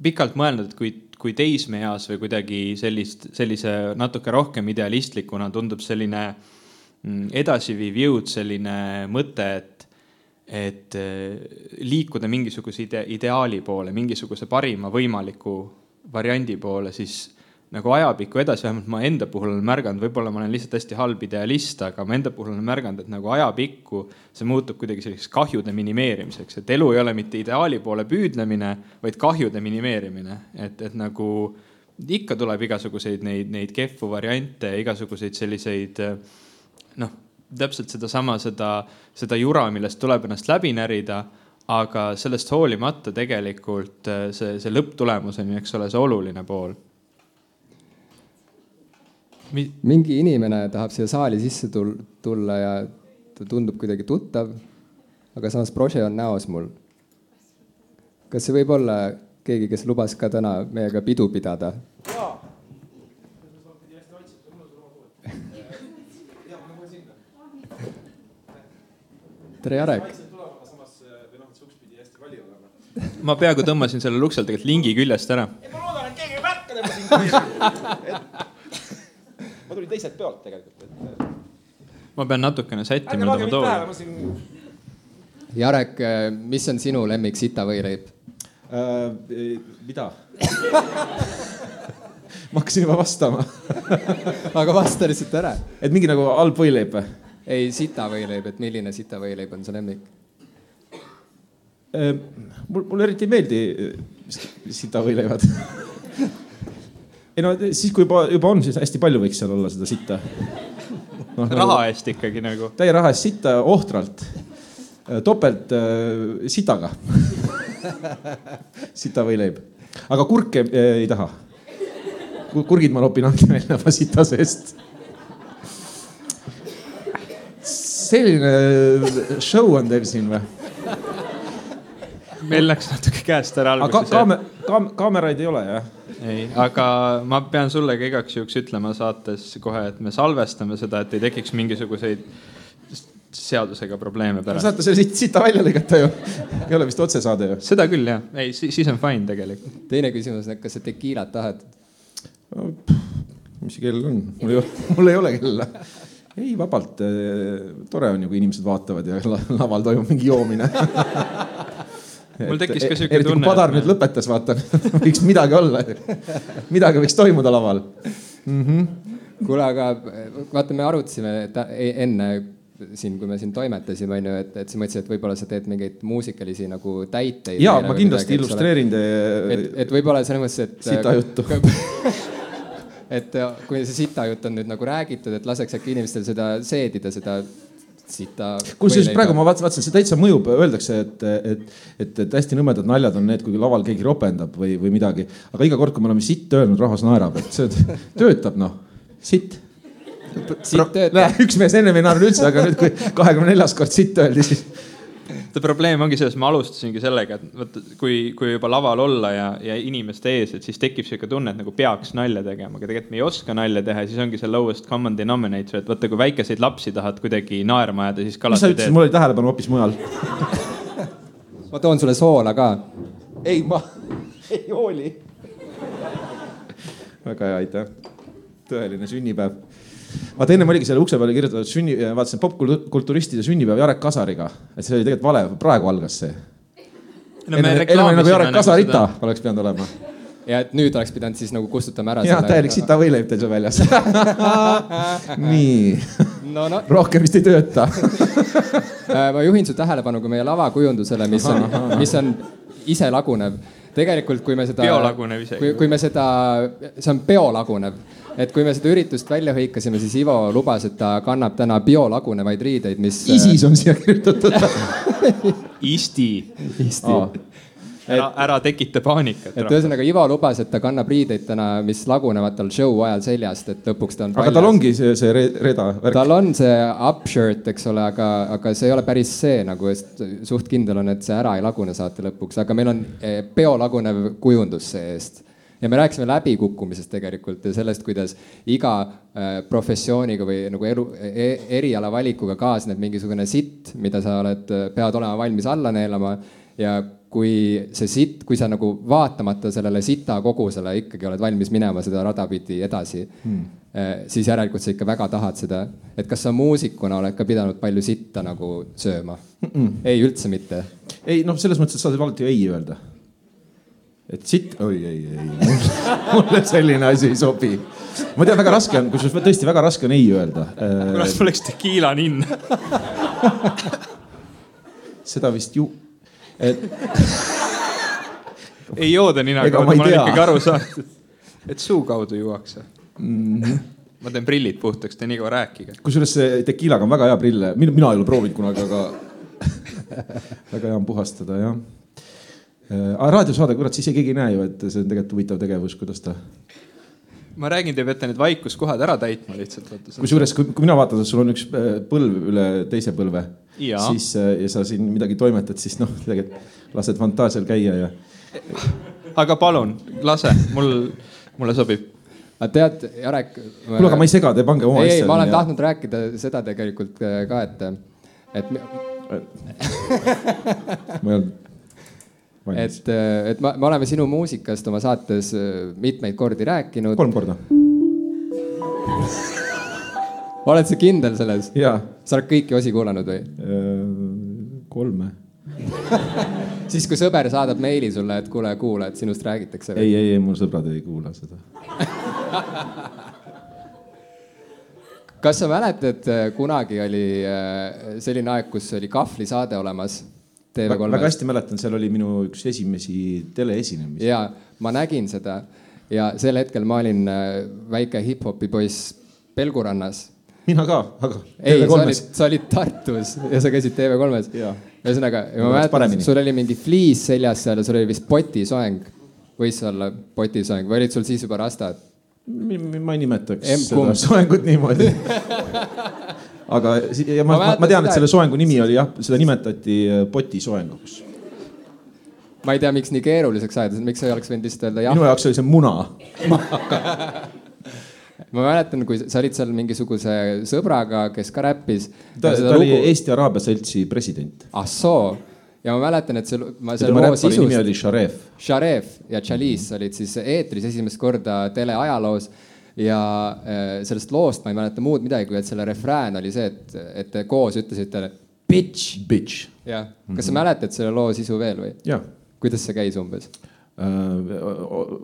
pikalt mõelnud, et kui, kui teismeeas või kuidagi sellist, sellise natuke rohkem idealistlikuna tundub selline äh, edasiviiv jõud, selline mõte, et, et äh, liikuda mingisuguse ide, ideaali poole, mingisuguse parima võimaliku variandi poole, siis nagu ajapikku edasi, vähemalt ma enda puhul olen märganud, võib-olla ma olen lihtsalt hästi halb idealist, aga ma enda puhul olen märganud, et nagu ajapikku see muutub kuidagi selliseks kahjude minimeerimiseks, et elu ei ole mitte ideaali poole püüdlemine, vaid kahjude minimeerimine, et, et nagu ikka tuleb igasuguseid neid, neid kehvu variante, igasuguseid selliseid äh, noh, täpselt sedasama, seda, seda jura, millest tuleb ennast läbi närida. aga sellest hoolimata tegelikult äh, see, see lõpptulemus on ju, eks ole, see oluline pool Mi. mingi inimene tahab siia saali sisse tulla ja ta tundub kuidagi tuttav. aga samas proše on näos mul. kas see võib olla keegi, kes lubas ka täna meiega pidu pidada? Tere, Jarek. ma peaaegu tõmbasin sellel uksel tegelikult lingi küljest ära. ma loodan, et keegi ei märka tema siin. ma tulin teiselt peolt tegelikult et.... ma pean natukene sättima tema tooli. Siin... Jarek, mis on sinu lemmik sita võileib äh,? mida ma hakkasin juba vastama aga vasta lihtsalt ära. et mingi nagu halb võileib või? Ei, sita võileib, et milline sita võileib on su lemmik? Äh, mul, mulle eriti ei meeldi äh, sita võileivad ei no siis, kui juba, juba on, siis hästi palju võiks seal olla seda sitta no,. raha nagu, eest ikkagi nagu. täie raha eest sitta ohtralt, äh, topelt äh, sitaga sita võileib, aga kurke äh, ei taha. kurgid ma nopin alati välja oma sita seest selline show on teil siin või? meil läks natuke käest ära alguses. aga kaame, kaam, kaameraid ei ole jah? ei, aga ma pean sulle ka igaks juhuks ütlema saates kohe, et me salvestame seda, et ei tekiks mingisuguseid seadusega probleeme pärast. saate selle siit, siit välja lõigata ju. ei ole vist otsesaade ju. seda küll jah, ei siis on fine tegelikult. teine küsimus, kas sa tekiilat tahad mis see kell on? mul ei ole, mul ei ole kella ei, vabalt. Eh, tore on ju, kui inimesed vaatavad ja laval toimub mingi joomine mul tekkis ka siuke tunne. Padar nüüd lõpetas, vaatan võiks midagi olla midagi võiks toimuda laval mm. -hmm. kuule, aga vaata, me arutasime e-, enne siin, kui me siin toimetasime, onju, et, et sa mõtlesid, et võib-olla sa teed mingeid muusikalisi nagu täiteid. ja ma kindlasti midagi, illustreerin teie. et, et võib-olla selles mõttes, et. sita juttu et kui see sita jutt on nüüd nagu räägitud, et laseks äkki inimestel seda seedida, seda sita. kusjuures praegu ma vaatasin, vaatasin, see täitsa mõjub, öeldakse, et, et, et, et hästi nõmedad naljad on need, kui laval keegi ropendab või, või midagi. aga iga kord, kui me oleme sitt öelnud, rahvas naerab, et see töötab noh, sitt. sitt töötab. üks mees ennem ei naernud üldse, aga nüüd, kui kahekümne neljas kord sitt öeldi, siis probleem ongi selles, ma alustasingi sellega, et vaata, kui, kui juba laval olla ja, ja inimeste ees, et siis tekib sihuke tunne, et nagu peaks nalja tegema, aga tegelikult me ei oska nalja teha ja siis ongi see lowest common denominator, et vaata, kui väikeseid lapsi tahad kuidagi naerma ajada, siis ka. mis sa ütlesid, mul oli tähelepanu hoopis mujal ma toon sulle soola ka. ei, ma ei hooli väga hea, aitäh. tõeline sünnipäev vaata ennem oligi selle ukse peale kirjutatud sünni, vaatasin popkulturistide sünnipäev Jarek Kasariga, et see oli tegelikult vale, praegu algas see no,. enne oli nagu Jarek Kasarita seda... oleks pidanud olema ja et nüüd oleks pidanud siis nagu kustutama ära. jah, täielik sita võileib teil seal väljas nii no,. No. rohkem vist ei tööta äh, ma juhin su tähelepanu ka meie lavakujundusele, mis on, mis on iselagunev. Tegelikult, kui me seda. biolagunev isegi. kui, kui me seda, see on biolagunev et kui me seda üritust välja hõikasime, siis Ivo lubas, et ta kannab täna biolagunevaid riideid, mis. ISIS on siia kirjutatud Isti. Isti oh ära, ära tekita paanikat. et ühesõnaga Ivo lubas, et ta kannab riideid täna, mis lagunevad tal show ajal seljast, et lõpuks ta on. aga tal ongi see, see reda värk? tal on see up shirt, eks ole, aga, aga see ei ole päris see nagu, suht kindel on, et see ära ei lagune saate lõpuks, aga meil on eh, biolagunev kujundus see-eest ja me rääkisime läbikukkumisest tegelikult ja sellest, kuidas iga äh, professiooniga või nagu elu e, eriala valikuga kaasneb mingisugune sitt, mida sa oled, pead olema valmis alla neelama ja kui see sitt, kui sa nagu vaatamata sellele sita kogusele ikkagi oled valmis minema seda rada pidi edasi hmm., siis järelikult sa ikka väga tahad seda. et kas sa muusikuna oled ka pidanud palju sitta nagu sööma mm? -mm. ei, üldse mitte. ei noh, selles mõttes, et sa saad alati ei öelda et sitt, oi ei, ei, mulle selline asi ei sobi. ma tean, väga raske on, kusjuures tõesti väga raske on ei öelda. kurat, mul läks tekiila ninna seda vist ju, et. ei jooda nina kaudu, ma olen ikkagi aru saanud, et suu kaudu juuakse mm. ma teen prillid puhtaks, te nii kaua rääkige. kusjuures see tekiilaga on väga hea prille, mina, mina ei ole proovinud kunagi, aga väga hea on puhastada, jah Äh, aga raadiosaade, kurat, siis keegi ei näe ju, et see on tegelikult huvitav tegevus, kuidas ta. Ma räägin, te peate need vaikuskohad ära täitma lihtsalt. kusjuures, kui, kui mina vaatan, sul on üks äh, põlv üle teise põlve, siis äh, ja sa siin midagi toimetad, siis noh, tegelikult lased fantaasial käia ja. aga palun, lase, mul, mulle sobib aga tead, Jarek. kuule, aga ma ei sega, te pange oma asja. ei, ma olen ja... tahtnud rääkida seda tegelikult ka, et, et ma ei olnud. Et, et ma, me oleme sinu muusikast oma saates mitmeid kordi rääkinud. kolm korda oled sa kindel selles? sa oled kõiki osi kuulanud või? kolme siis, kui sõber saadab meili sulle, et kuule, kuula, et sinust räägitakse. ei, ei, ei, mu sõbrad ei kuula seda kas sa mäletad, kunagi oli äh, selline aeg, kus oli kahvlisaade olemas TV3-s? väga hästi mäletan, seal oli minu üks esimesi teleesinemisi. ja ma nägin seda ja sel hetkel ma olin äh, väike hip-hopi poiss Pelgurannas mina ka, aga. ei, sa olid, sa olid Tartus ja sa käisid TV3-s. ühesõnaga, ma mäletan, sul oli mingi fliis seljas seal ja sul oli vist potisoeng. võis olla potisoeng või olid sul siis juba rastad? ma ei nimetaks seda soengut niimoodi aga ja ma, ma, ma tean, et selle soengu nimi oli jah, seda nimetati äh, potisoenguks ma ei tea, miks nii keeruliseks ajada, miks ei oleks võinud lihtsalt öelda jah? minu jaoks oli see muna ma mäletan, kui sa olid seal mingisuguse sõbraga, kes ka räppis. ta, ta lugu... oli Eesti Araabia Seltsi president. ah soo, ja ma mäletan, et see, ma selle loo sisust. nimi oli Sharef. Sharef ja Chalice olid siis eetris esimest korda teleajaloos ja äh, sellest loost ma ei mäleta muud midagi, kui et selle refrään oli see, et, et te koos ütlesite bitch. Bitch. jah, kas mm -hmm. sa mhm. mäletad selle loo sisu veel või? kuidas see käis umbes äh,?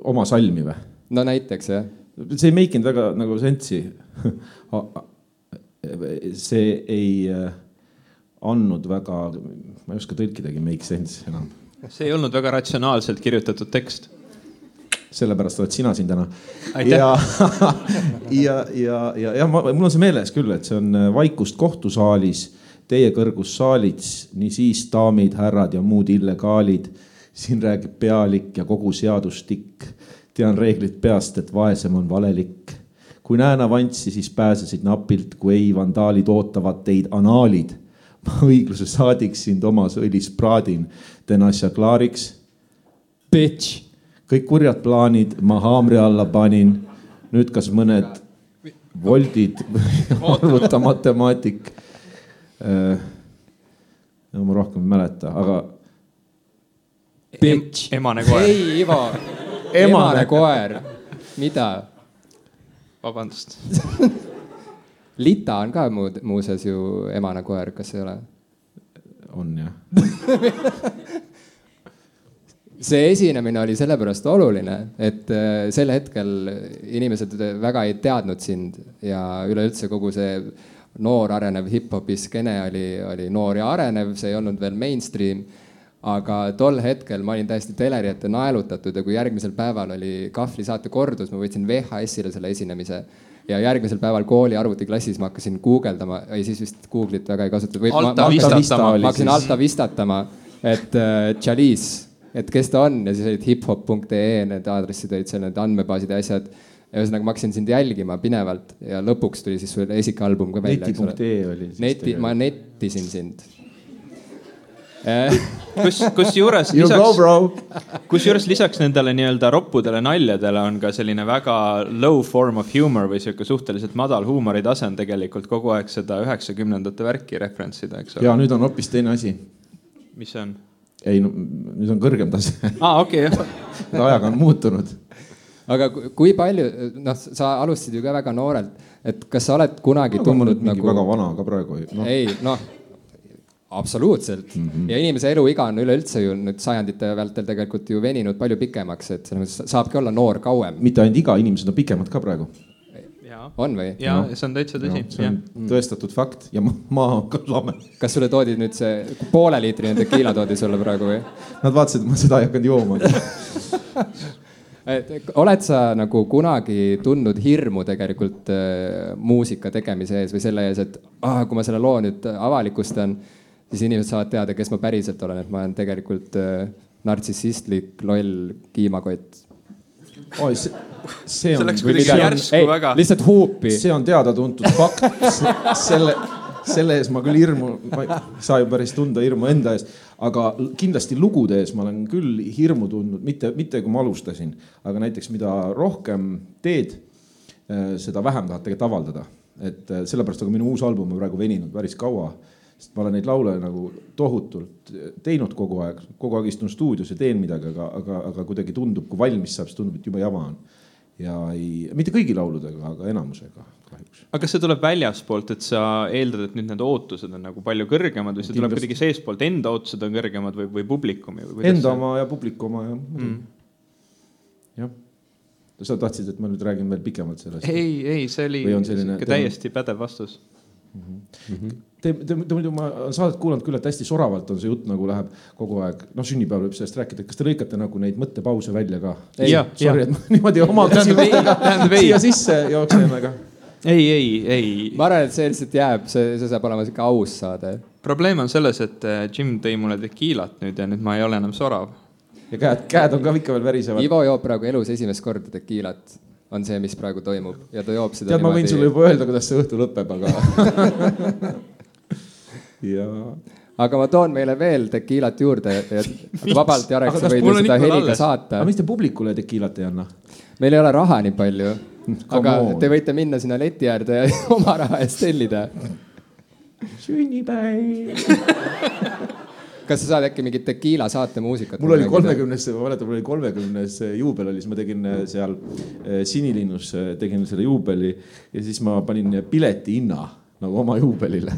oma salmi või? no näiteks jah see ei make inud väga nagu sensi see ei äh, andnud väga, ma ei oska tõlkidagi make sense enam. see ei olnud väga ratsionaalselt kirjutatud tekst. Sellepärast oled sina siin täna. ja, ja, ja, ja, ja ma, mul on see meeles küll, et see on äh, vaikust kohtusaalis, teie kõrgus saalids, nii siis daamid, härrad ja muud illegaalid. siin räägib pealik ja kogu seadustik tean reeglid peast, et vaesem on valelik. kui näen avanssi, siis pääsesid napilt, kui ei, vandaalid ootavad teid anaalid. ma õigluse saadiks sind omas õlis praadin, teen asja klaariks. Bitch. Kõik kurjad plaanid ma haamri alla panin. nüüd kas mõned voldid arvuta matemaatik äh,. no ma rohkem ei mäleta, aga. Bitch. emane koer. ei, Ivo emane koer, mida? vabandust Lita on ka muud, muuseas ju emane koer, kas ei ole? on jah see esinemine oli sellepärast oluline, et äh, sel hetkel inimesed väga ei teadnud sind ja üleüldse kogu see noor arenev hip-hopi skeene oli, oli noor ja arenev, see ei olnud veel mainstream. Aga tol hetkel ma olin täiesti teleri ette naelutatud ja kui järgmisel päeval oli kahvlisaate kordus, ma võtsin VHS-ile selle esinemise. Ja järgmisel päeval kooli arvutiklassis ma hakkasin guugeldama, ei siis vist Google'it väga ei kasutatud. Ma hakkasin Alta vistatama, et äh, Chalice, et kes ta on ja siis olid hiphop.ee, need aadressid olid seal, need andmebaasid ja asjad ja ühesõnaga ma hakkasin sind jälgima pinevalt ja lõpuks tuli siis su esikalbum ka välja. neti.ee oli. neti, ma nettisin sind kus, kusjuures lisaks, kusjuures lisaks nendele nii-öelda roppudele naljadele on ka selline väga low form of humor või sihuke suhteliselt madal huumoritase on tegelikult kogu aeg seda üheksakümnendate värki referentsida, eks ole. ja nüüd on hoopis teine asi. mis see on? Ei no nüüd on kõrgem tase. aa, okei jah ajaga on muutunud. aga kui palju, noh, sa alustasid ju ka väga noorelt, et kas sa oled kunagi no, tundnud nagu. väga vana ka praegu no.. ei, noh absoluutselt mm -hmm. ja inimese eluiga on üleüldse ju nüüd sajandite vältel tegelikult ju veninud palju pikemaks, et selles mõttes saabki olla noor kauem. mitte ainult iga, inimesed on pikemad ka praegu. On või? ja no. see on täitsa tõsi. see on ja. tõestatud fakt ja maa on ka lame. kas sulle toodi nüüd see pooleliitrine tekiila toodi sulle praegu või? Nad vaatasid, et ma seda ei hakanud jooma et oled sa nagu kunagi tundnud hirmu tegelikult äh, muusika tegemise ees või selle ees, et ah, kui ma selle loo nüüd avalikustan siis inimesed saavad teada, kes ma päriselt olen, et ma olen tegelikult äh, nartsissistlik, loll kiimakott. Oi, see, see on. see läks kuidagi järsku ei, väga. lihtsalt huupi. see on teada-tuntud fakt. selle, selle ees ma küll hirmu, ma ei saa ju päris tunda hirmu enda ees, aga kindlasti lugude ees ma olen küll hirmu tundnud, mitte, mitte kui ma alustasin, aga näiteks mida rohkem teed, äh, seda vähem tahad tegelikult avaldada. et äh, sellepärast on ka minu uus album on praegu veninud päris kaua sest ma olen neid laule nagu tohutult teinud kogu aeg, kogu aeg istun stuudios ja teen midagi, aga, aga, aga kuidagi tundub, kui valmis saab, siis tundub, et jube jama on. ja ei, mitte kõigi lauludega, aga enamusega kahjuks. aga kas see tuleb väljaspoolt, et sa eeldad, et nüüd need ootused on nagu palju kõrgemad või see tuleb kuidagi seestpoolt, enda ootused on kõrgemad või, või publikumi? Enda oma ja publiku oma ja mm.. jah sa tahtsid, et ma nüüd räägin veel pikemalt sellest? ei, ei, see oli selline, täiesti pädev vastus mm. -hmm. Te, te, te muidu ma olen saadet kuulanud küll, et hästi soravalt on see jutt nagu läheb kogu aeg, noh, sünnipäeval võib sellest rääkida, kas te lõikate nagu neid mõttepause välja ka? Sorry, et ma niimoodi oma käsi siia sisse jooksen, aga. ei, ei, ei. ma arvan, et see lihtsalt jääb, see, see saab olema sihuke aus saade. probleem on selles, et äh, Jim tõi mulle tekiilat nüüd ja nüüd ma ei ole enam sorav ja käed, käed on ka ikka veel värisevad. Ivo joob praegu elus esimest korda tekiilat, on see, mis praegu toimub ja ta joob seda. tead, ma võin sulle juba öelda, kuidas see õhtu lõpeb, aga ja. aga ma toon meile veel tekiilat juurde ja vabalt, Jarek, sa võid ju seda heliga saata. aga miks te publikule tekiilat ei anna? meil ei ole raha nii palju. aga on. te võite minna sinna leti äärde ja oma raha eest tellida. sünnipäev kas sa saad äkki mingit tekiila saate muusikat? mul oli kolmekümnes, ma mäletan, mul oli kolmekümnes juubel oli, siis ma tegin äh, seal äh, Sinilinnus, äh, tegin selle juubeli ja siis ma panin pileti hinna nagu oma juubelile.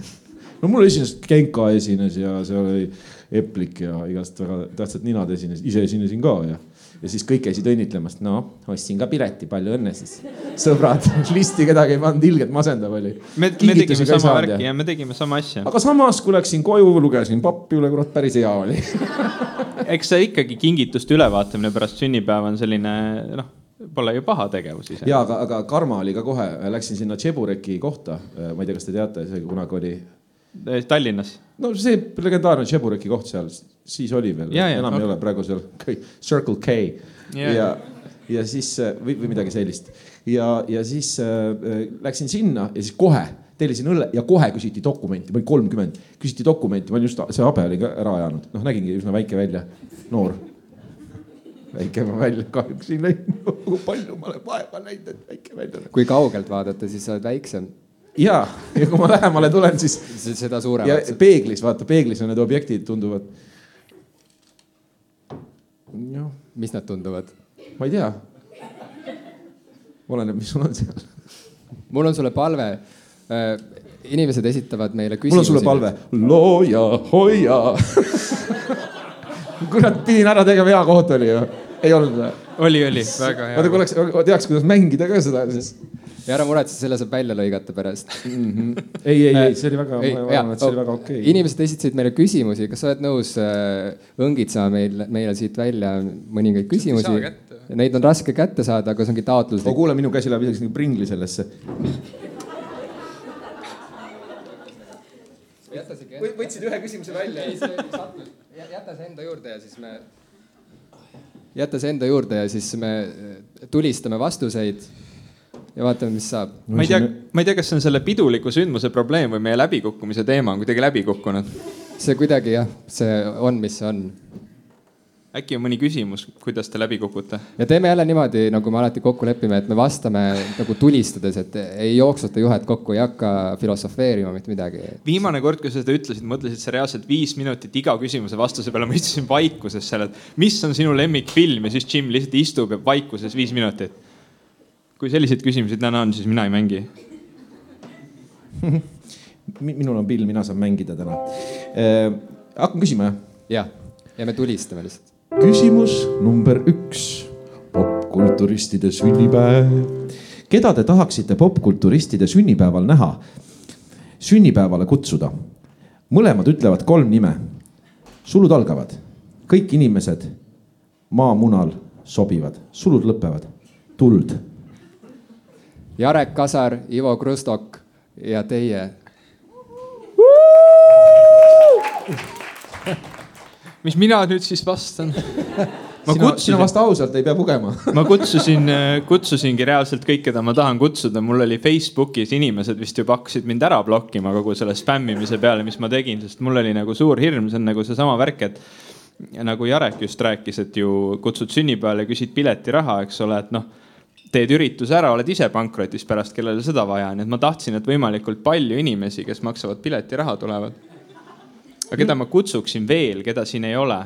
No mul esines Genka esines ja seal oli Eplik ja igast väga tähtsad ninad esines, ise esinesin ka ja ja siis kõik käisid õnnitlemas, no ostsin ka pileti, palju õnne siis. sõbrad, listi kedagi ei pannud, ilgelt masendav oli. me, me tegime sama värki ja me tegime sama asja. aga samas, kui läksin koju, lugesin pappi üle, kurat, päris hea oli eks see ikkagi kingituste ülevaatamine pärast sünnipäeva on selline noh pole ju paha tegevus ise. ja aga, aga karma oli ka kohe, läksin sinna Tšebureki kohta, ma ei tea, kas te teate, see kunagi oli Tallinnas? no see legendaarne Tšebureki koht seal, siis oli veel, enam okay. ei ole, praegu seal Circle K. Ja, ja, ja siis või, või midagi sellist. Ja, ja siis äh, läksin sinna ja siis kohe tellisin õlle ja kohe küsiti dokumenti, ma olin kolmkümmend, küsiti dokumenti, ma olin just, see habe oli ka ära ajanud, noh, nägingi üsna väike välja, noor. väike ma välja kahjuks ei näinud, kui palju ma olen vaeva näinud, et väike välja. kui kaugelt vaadata, siis sa oled väiksem ja, ja kui ma lähemale tulen, siis. seda suuremaks. peeglis, vaata peeglis on need objektid tunduvad. noh. mis nad tunduvad? ma ei tea. oleneb, mis sul on seal. mul on sulle palve äh, inimesed esitavad meile küsimusi. mul on sulle palve, looja, hoia kurat, pidin ära tegema, hea koht oli ju, ei olnud või? oli, oli, väga hea. vaata, kui oleks, teaks, kuidas mängida ka seda, siis ja ära muretse, selle saab välja lõigata pärast mm. -hmm. ei, ei, ei, see oli väga, ma arvan, et see oli väga okei okay.. inimesed esitasid meile küsimusi, kas sa oled nõus äh, õngitsema meil, meile siit välja mõningaid küsimusi? Neid on raske kätte saada, aga see ongi taotluslik oh,. kuule, minu käsi läheb isegi nagu pringli sellesse. võtsid ühe küsimuse välja? ei, see sattus. jäta see enda juurde ja siis me, jäta see enda juurde ja siis me tulistame vastuseid ja vaatame, mis saab. ma ei tea, ma ei tea, kas see on selle piduliku sündmuse probleem või meie läbikukkumise teema on kuidagi läbi kukkunud. see kuidagi jah, see on, mis see on. äkki on mõni küsimus, kuidas te läbi kukute? ja teeme jälle niimoodi, nagu me alati kokku lepime, et me vastame nagu tulistades, et ei jooksuta juhet kokku, ei hakka filosofeerima mitte midagi. viimane kord, kui sa seda ütlesid, mõtlesid sa reaalselt viis minutit iga küsimuse vastuse peale, ma istusin vaikuses seal, et mis on sinu lemmikfilm ja siis Jim lihtsalt istub ja vaikuses viis minutit kui selliseid küsimusi täna on, siis mina ei mängi minul on pill, mina saan mängida täna eh,. hakkan küsima jah? jah, ja me tulistame lihtsalt. küsimus number üks, popkulturistide sünnipäev. keda te tahaksite popkulturistide sünnipäeval näha, sünnipäevale kutsuda? mõlemad ütlevad kolm nime. sulud algavad, kõik inimesed maamunal sobivad, sulud lõpevad, tuld Jarek Kasar, Ivo Krustok ja teie. mis mina nüüd siis vastan? ma sina, kutsusin, sina vasta ausalt, ei pea pugema ma kutsusin, kutsusingi reaalselt kõik, keda ma tahan kutsuda, mul oli Facebookis inimesed vist juba hakkasid mind ära blokkima kogu selle spämmimise peale, mis ma tegin, sest mul oli nagu suur hirm, see on nagu seesama värk, et nagu Jarek just rääkis, et ju kutsud sünnipäevale, küsid piletiraha, eks ole, et noh teed ürituse ära, oled ise pankrotis pärast, kellele seda vaja on, et ma tahtsin, et võimalikult palju inimesi, kes maksavad piletiraha, tulevad. aga keda ma kutsuksin veel, keda siin ei ole?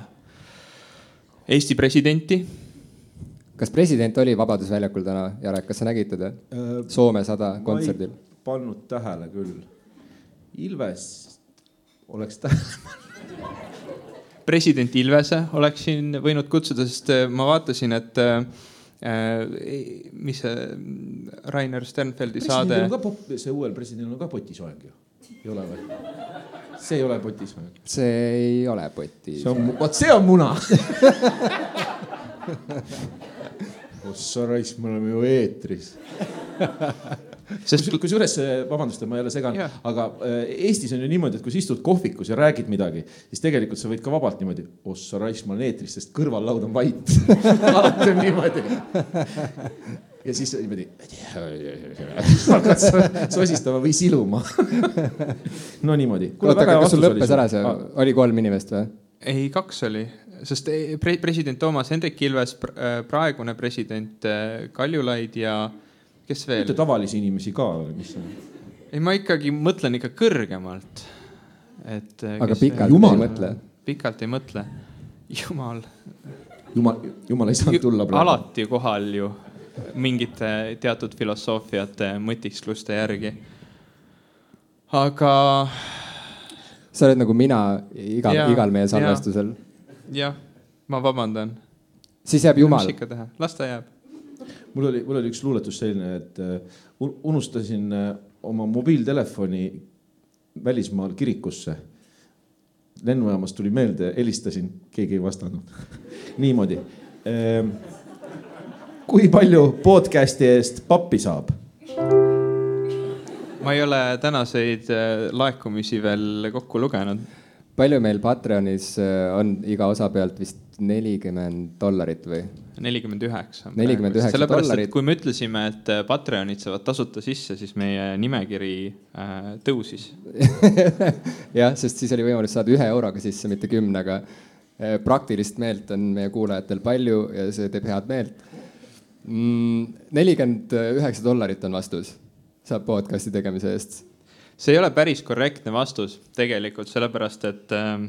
Eesti presidenti. kas president oli Vabadusväljakul täna, Jarek, kas sa nägid teda äh, Soome sada kontserdil? pannud tähele küll. Ilves oleks tähele president Ilvese oleksin võinud kutsuda, sest äh, ma vaatasin, et äh, äh mis see Rainer Sternfeldi saade. see uuel presidendil on ka potisoeng ju, ei ole või? see ei ole potisoeng. see ei ole on, vot see on muna ossa raisk, me oleme ju eetris sest kusjuures, vabandust, et ma jälle segan, aga äh, Eestis on ju niimoodi, et kui sa istud kohvikus ja räägid midagi, siis tegelikult sa võid ka vabalt niimoodi, ossa raisk, ma olen eetris, sest kõrvallaud on vait alati on niimoodi. ja siis niimoodi hakkad sosistama või siluma no niimoodi. oota, aga kas sul lõppes ära see, oli kolm inimest või? ei, kaks oli, sest eh, pre president Toomas Hendrik Ilves, äh, praegune president äh, Kaljulaid ja kes veel? mitte tavalisi inimesi ka mis on? ei, ma ikkagi mõtlen ikka kõrgemalt. et. Äh, aga pikalt jumal. ei mõtle? pikalt ei mõtle. jumal. jumal, jumal ei saanud tulla praegu. alati kohal ju mingite teatud filosoofiate mõtiskluste järgi. aga. sa oled nagu mina igal, igal meie salvestusel. jah, ma vabandan. siis jääb jumal. las ta jääb mul oli, mul oli üks luuletus selline, et äh, unustasin äh, oma mobiiltelefoni välismaal kirikusse. lennujaamas tuli meelde, helistasin, keegi ei vastanud niimoodi. Ähm, kui palju podcast'i eest pappi saab? ma ei ole tänaseid äh, laekumisi veel kokku lugenud. Palju meil Patreonis on iga osa pealt vist nelikümmend dollarit või? nelikümmend üheksa. nelikümmend üheksa dollarit. kui me ütlesime, et äh, Patreonid saavad tasuta sisse, siis meie nimekiri äh, tõusis jah, sest siis oli võimalus saada ühe euroga sisse, mitte kümnega. Äh, praktilist meelt on meie kuulajatel palju ja see teeb head meelt. Mm, nelikümmend üheksa dollarit on vastus, saab podcast'i tegemise eest. See ei ole päris korrektne vastus tegelikult, sellepärast et äh,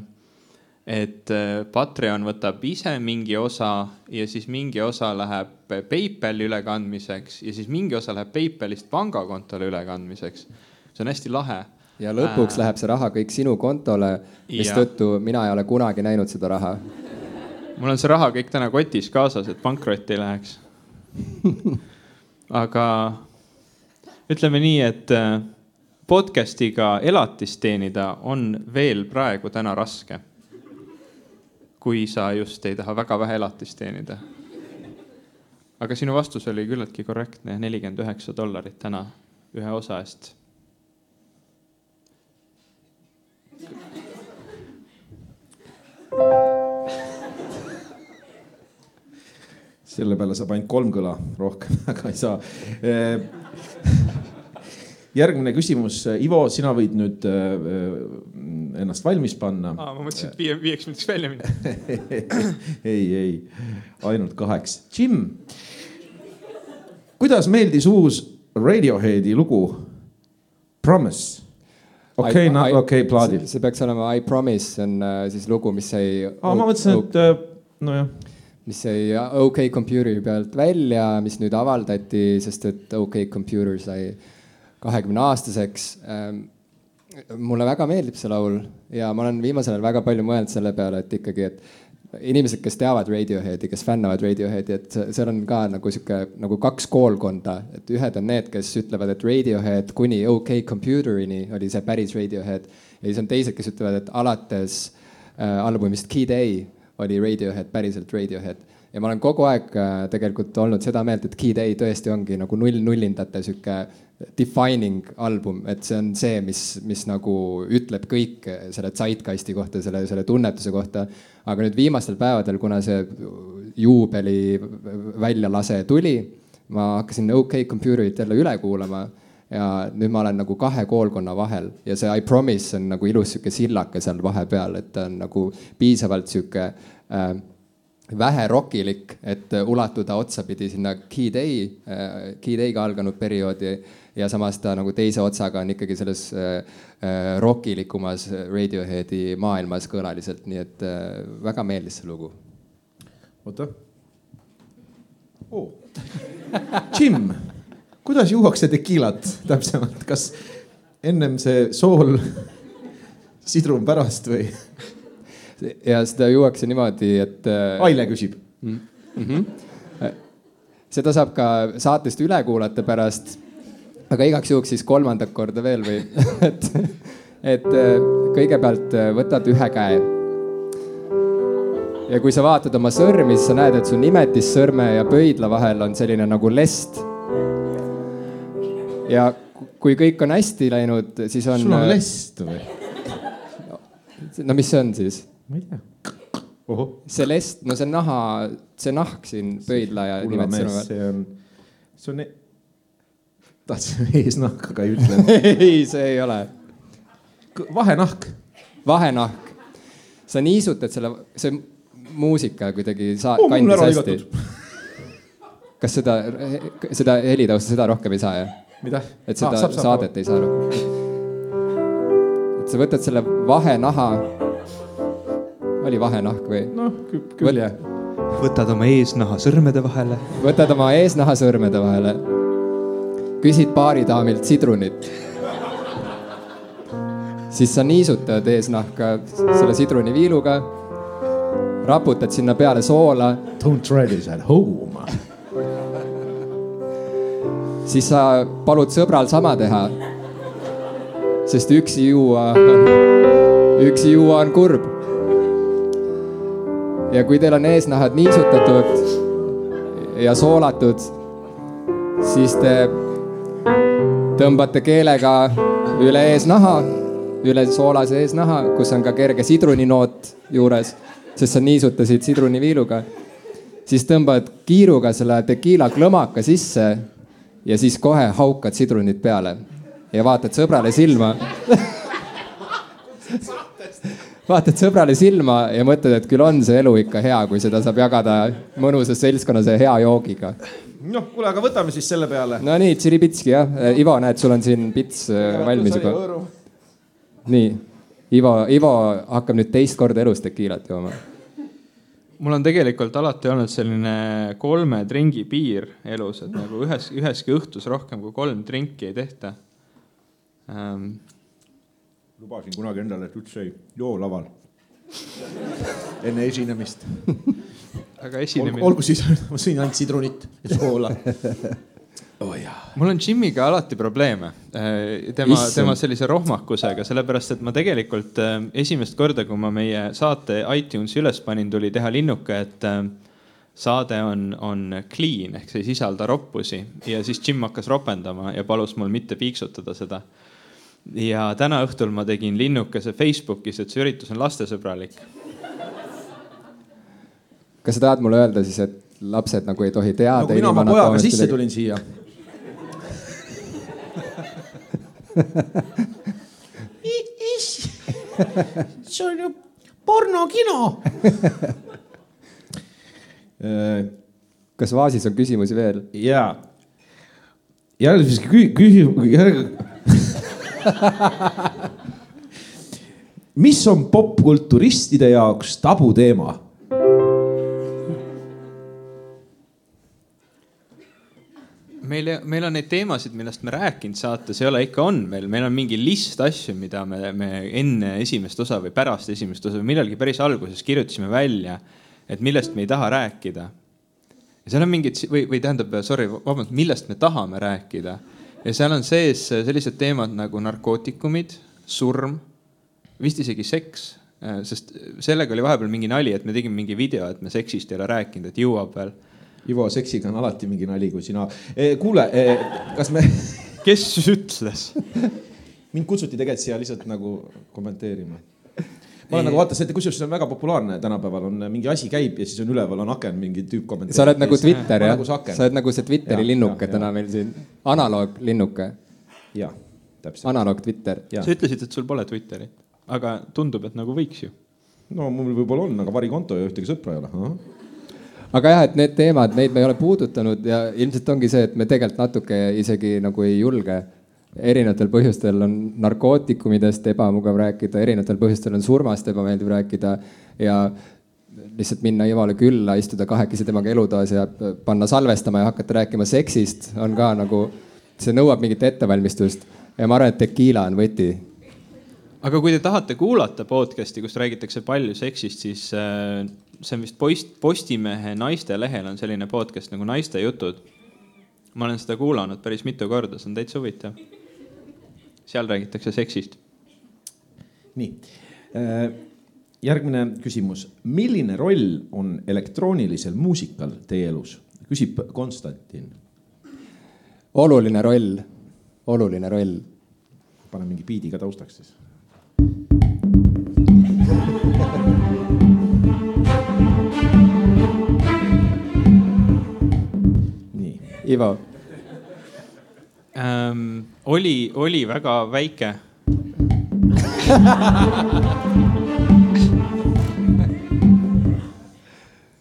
et äh, Patreon võtab ise mingi osa ja siis mingi osa läheb PayPali ülekandmiseks ja siis mingi osa läheb PayPalist pangakontole ülekandmiseks. see on hästi lahe. ja lõpuks äh... läheb see raha kõik sinu kontole, mistõttu mina ei ole kunagi näinud seda raha. mul on see raha kõik täna kotis kaasas, et pankrotti ei läheks aga ütleme nii, et äh, podcast'iga elatist teenida on veel praegu täna raske kui sa just ei taha väga vähe elatist teenida. aga sinu vastus oli küllaltki korrektne, nelikümmend üheksa dollarit täna ühe osa eest. selle peale saab ainult kolm kõla, rohkem väga ei saa järgmine küsimus, Ivo, sina võid nüüd äh, äh, ennast valmis panna. ma mõtlesin, et viie, viieks minutiks välja minna ei, ei, ainult kaheks. Jim, kuidas meeldis uus Radioheadi lugu Promise? okei okei okay,, plaadil. see peaks olema I Promise, see on äh, siis lugu, mis sai. aa, ma mõtlesin, et nojah mis sai OK Computeri pealt välja, mis nüüd avaldati, sest et OK Computer sai kahekümne aastaseks. Ähm, mulle väga meeldib see laul ja ma olen viimasel ajal väga palju mõelnud selle peale, et ikkagi, et inimesed, kes teavad Radioheadi, kes fännavad Radioheadi, et seal on ka nagu sihuke nagu kaks koolkonda, et ühed on need, kes ütlevad, et Radiohead kuni OK Computerini oli see päris Radiohead ja siis on teised, kes ütlevad, et alates äh, albumist Key Day oli Radiohead päriselt Radiohead ja ma olen kogu aeg äh, tegelikult olnud seda meelt, et Key Day tõesti ongi nagu null-nullindate sihuke defining album, et see on see, mis, mis nagu ütleb kõik selle zeitgeist'i kohta, selle, selle tunnetuse kohta. aga nüüd viimastel päevadel, kuna see juubeli väljalase tuli, ma hakkasin OK Computerit jälle üle kuulama ja nüüd ma olen nagu kahe koolkonna vahel ja see I Promise on nagu ilus sihuke sillake seal vahepeal, et ta on nagu piisavalt sihuke äh, vähe rokilik, et ulatuda otsapidi sinna Key Day, äh, Key Day'ga alganud perioodi ja samas ta nagu teise otsaga on ikkagi selles äh, äh rokilikumas Radioheadi maailmas kõlaliselt, nii et äh, väga meeldis see lugu. oota oh.. Jim, kuidas juuakse tekiilat täpsemalt, kas ennem see sool, sidrun pärast või? ja seda juuakse niimoodi, et. Aile küsib mm. -hmm. seda saab ka saatest üle kuulata pärast aga igaks juhuks siis kolmandat korda veel või et, et äh, kõigepealt äh, võtad ühe käe. ja kui sa vaatad oma sõrmi, siis sa näed, et su nimetissõrme ja pöidla vahel on selline nagu lest. ja kui kõik on hästi läinud, siis on. sul on äh, lest või? no mis see on siis? ma ei tea. see lest, no see naha, see nahk siin pöidla ja nimetissõrme vahel. see on, see on tahtsin eesnahk, aga ei ütle ei, see ei ole. vahenahk. vahenahk. sa niisutad selle, see muusika kuidagi saa- oh,, kandis hästi. kas seda, seda helitausta, seda rohkem ei saa, jah? mida? et seda ah, saab, saab, saadet saab. ei saa rohkem. et sa võtad selle vahenaha. oli vahenahk või? noh, küll jah. võtad oma eesnaha sõrmede vahele. võtad oma eesnaha sõrmede vahele küsid baaridaamilt sidrunit. siis sa niisutad eesnahka selle sidruniviiluga, raputad sinna peale soola. Don't try this at home. siis sa palud sõbral sama teha. sest üksi juua, üksi juua on kurb. ja kui teil on eesnahad niisutatud ja soolatud, siis te tõmbate keelega üle eesnaha, üle soolase eesnaha, kus on ka kerge sidruninoot juures, sest sa niisutasid sidruniviiluga. siis tõmbad kiiruga selle tekiila klõmaka sisse ja siis kohe haukad sidrunit peale ja vaatad sõbrale silma vaatad sõbrale silma ja mõtled, et küll on see elu ikka hea, kui seda saab jagada mõnusas seltskonnas ja hea joogiga noh, kuule, aga võtame siis selle peale. no nii, tširipitski jah, Ivo, näed, sul on siin pits äh, valmis juba. nii, Ivo, Ivo hakkab nüüd teist korda elus tekiilat jooma. mul on tegelikult alati olnud selline kolme dringi piir elus, et nagu ühes, üheski õhtus rohkem kui kolm drinki ei tehta ähm.. Lubasin kunagi endale, et üldse ei joo laval enne esinemist aga esinemine Ol,. olgu siis, ma sõin ainult sidrunit ja soola oh,. mul on Jimiga alati probleeme, äh, tema, tema sellise rohmakusega, sellepärast et ma tegelikult äh, esimest korda, kui ma meie saate iTunesi üles panin, tuli teha linnuke, et äh, saade on, on clean ehk see ei sisalda roppusi ja siis Jim hakkas ropendama ja palus mul mitte piiksutada seda. Ja täna õhtul ma tegin linnukese Facebookis, et see üritus on lastesõbralik kas sa tahad mulle öelda siis, et lapsed nagu ei tohi teada no,? mina oma pojaga sisse tulin siia see on ju pornokino kas vaasis on küsimusi veel? ja, jälle siis küsimus, mis on popkulturistide jaoks tabuteema? meil, meil on neid teemasid, millest me rääkinud saates ei ole, ikka on meil, meil on mingi list asju, mida me, me enne esimest osa või pärast esimest osa või millalgi päris alguses kirjutasime välja, et millest me ei taha rääkida. ja seal on mingid või, või tähendab, sorry, vabandust, millest me tahame rääkida ja seal on sees sellised teemad nagu narkootikumid, surm, vist isegi seks sest sellega oli vahepeal mingi nali, et me tegime mingi video, et me seksist ei ole rääkinud, et jõuab veel Ivo, seksiga on alati mingi nali, kui sina eh,. kuule eh,, kas me kes ütles mind kutsuti tegelikult siia lihtsalt nagu kommenteerima ma olen nagu vaata, see kusjuures see on väga populaarne tänapäeval on mingi asi käib ja siis on üleval on aken, mingi tüüp kommenteerib. sa oled nagu Twitter jah, nagu sa oled nagu see Twitteri ja, linnuke ja, täna ja. meil siin, analooglinnuke. jah, täpselt. analoog Twitter. sa ütlesid, et sul pole Twitterit, aga tundub, et nagu võiks ju. no mul võib-olla on, aga varikonto ja ühtegi sõpra ei ole aga jah, et need teemad, neid me ei ole puudutanud ja ilmselt ongi see, et me tegelikult natuke isegi nagu ei julge. Erinevatel põhjustel on narkootikumidest ebamugav rääkida, erinevatel põhjustel on surmast ebameeldiv rääkida ja lihtsalt minna Ivale külla, istuda kahekesi temaga elutoas ja panna salvestama ja hakata rääkima seksist on ka nagu, see nõuab mingit ettevalmistust ja ma arvan, et tekiila on võti aga kui te tahate kuulata podcast'i, kus räägitakse palju seksist, siis äh, see on vist post, Postimehe naiste lehel on selline podcast nagu Naiste jutud. ma olen seda kuulanud päris mitu korda, see on täitsa huvitav. Seal räägitakse seksist. nii, äh, järgmine küsimus, milline roll on elektroonilisel muusikal teie elus? küsib Konstantin. oluline roll, oluline roll. pane mingi biidi ka taustaks siis nii. Ivo ähm,. Oli, oli väga väike.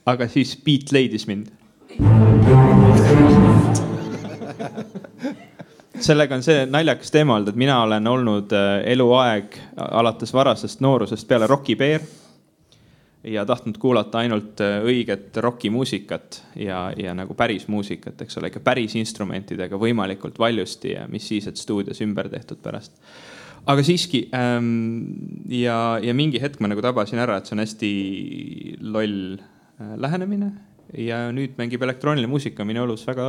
Aga siis beat leidis mind. Sellega on see naljakas teema olnud, et mina olen olnud äh, eluaeg alates varasest noorusest peale rokipeer ja tahtnud kuulata ainult äh, õiget rokimuusikat ja, ja nagu päris muusikat, eks ole, ikka päris instrumentidega võimalikult valjusti ja mis siis, et stuudios ümber tehtud pärast. aga siiski ähm, ja, ja mingi hetk ma nagu tabasin ära, et see on hästi loll äh, lähenemine ja nüüd mängib elektrooniline muusika minu elus väga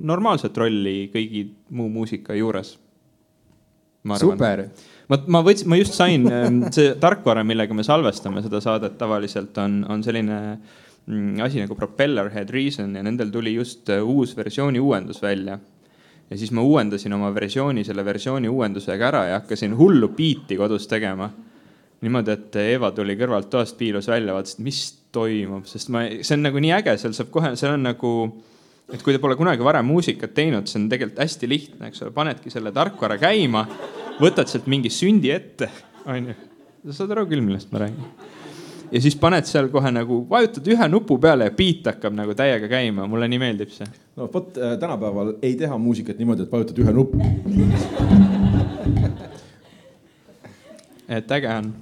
normaalset rolli kõigi muu muusika juures. Super. ma, ma võtsin, ma just sain ähm, see tarkvara, millega me salvestame seda saadet tavaliselt on, on selline mm, asi nagu Propellerhead Reason ja nendel tuli just äh, uus versiooni uuendus välja ja siis ma uuendasin oma versiooni selle versiooni uuendusega ära ja hakkasin hullu biiti kodus tegema. niimoodi, et Eva tuli kõrvalt toast, piilus välja, vaatas, et mis toimub, sest ma, see on nagu nii äge, seal saab kohe, seal on nagu, et kui te pole kunagi varem muusikat teinud, see on tegelikult hästi lihtne, eks ole, panedki selle tarkvara käima, võtad sealt mingi sündi ette, onju. sa saad aru küll, millest ma räägin. ja siis paned seal kohe nagu, vajutad ühe nupu peale ja beat hakkab nagu täiega käima, mulle nii meeldib see. no vot äh,, tänapäeval ei teha muusikat niimoodi, et vajutad ühe nupu et äge on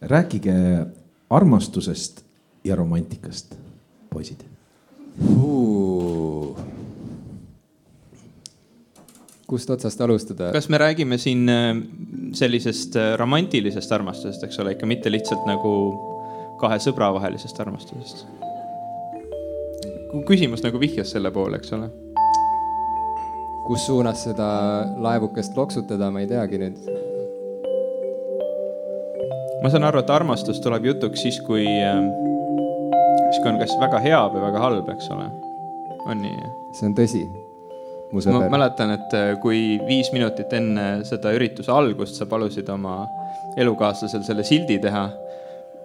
rääkige armastusest ja romantikast, poisid uh.. kust otsast alustada? kas me räägime siin äh, sellisest äh, romantilisest armastusest, eks ole, ikka mitte lihtsalt nagu kahe sõbra vahelisest armastusest? küsimus nagu vihjas selle poole, eks ole. kus suunas seda laevukest loksutada, ma ei teagi nüüd ma saan aru, et armastus tuleb jutuks siis, kui, ähm, kui on kas väga hea või väga halb, eks ole. on nii? see on tõsi. ma mäletan, et äh, kui viis minutit enne seda ürituse algust sa palusid oma elukaaslasel selle sildi teha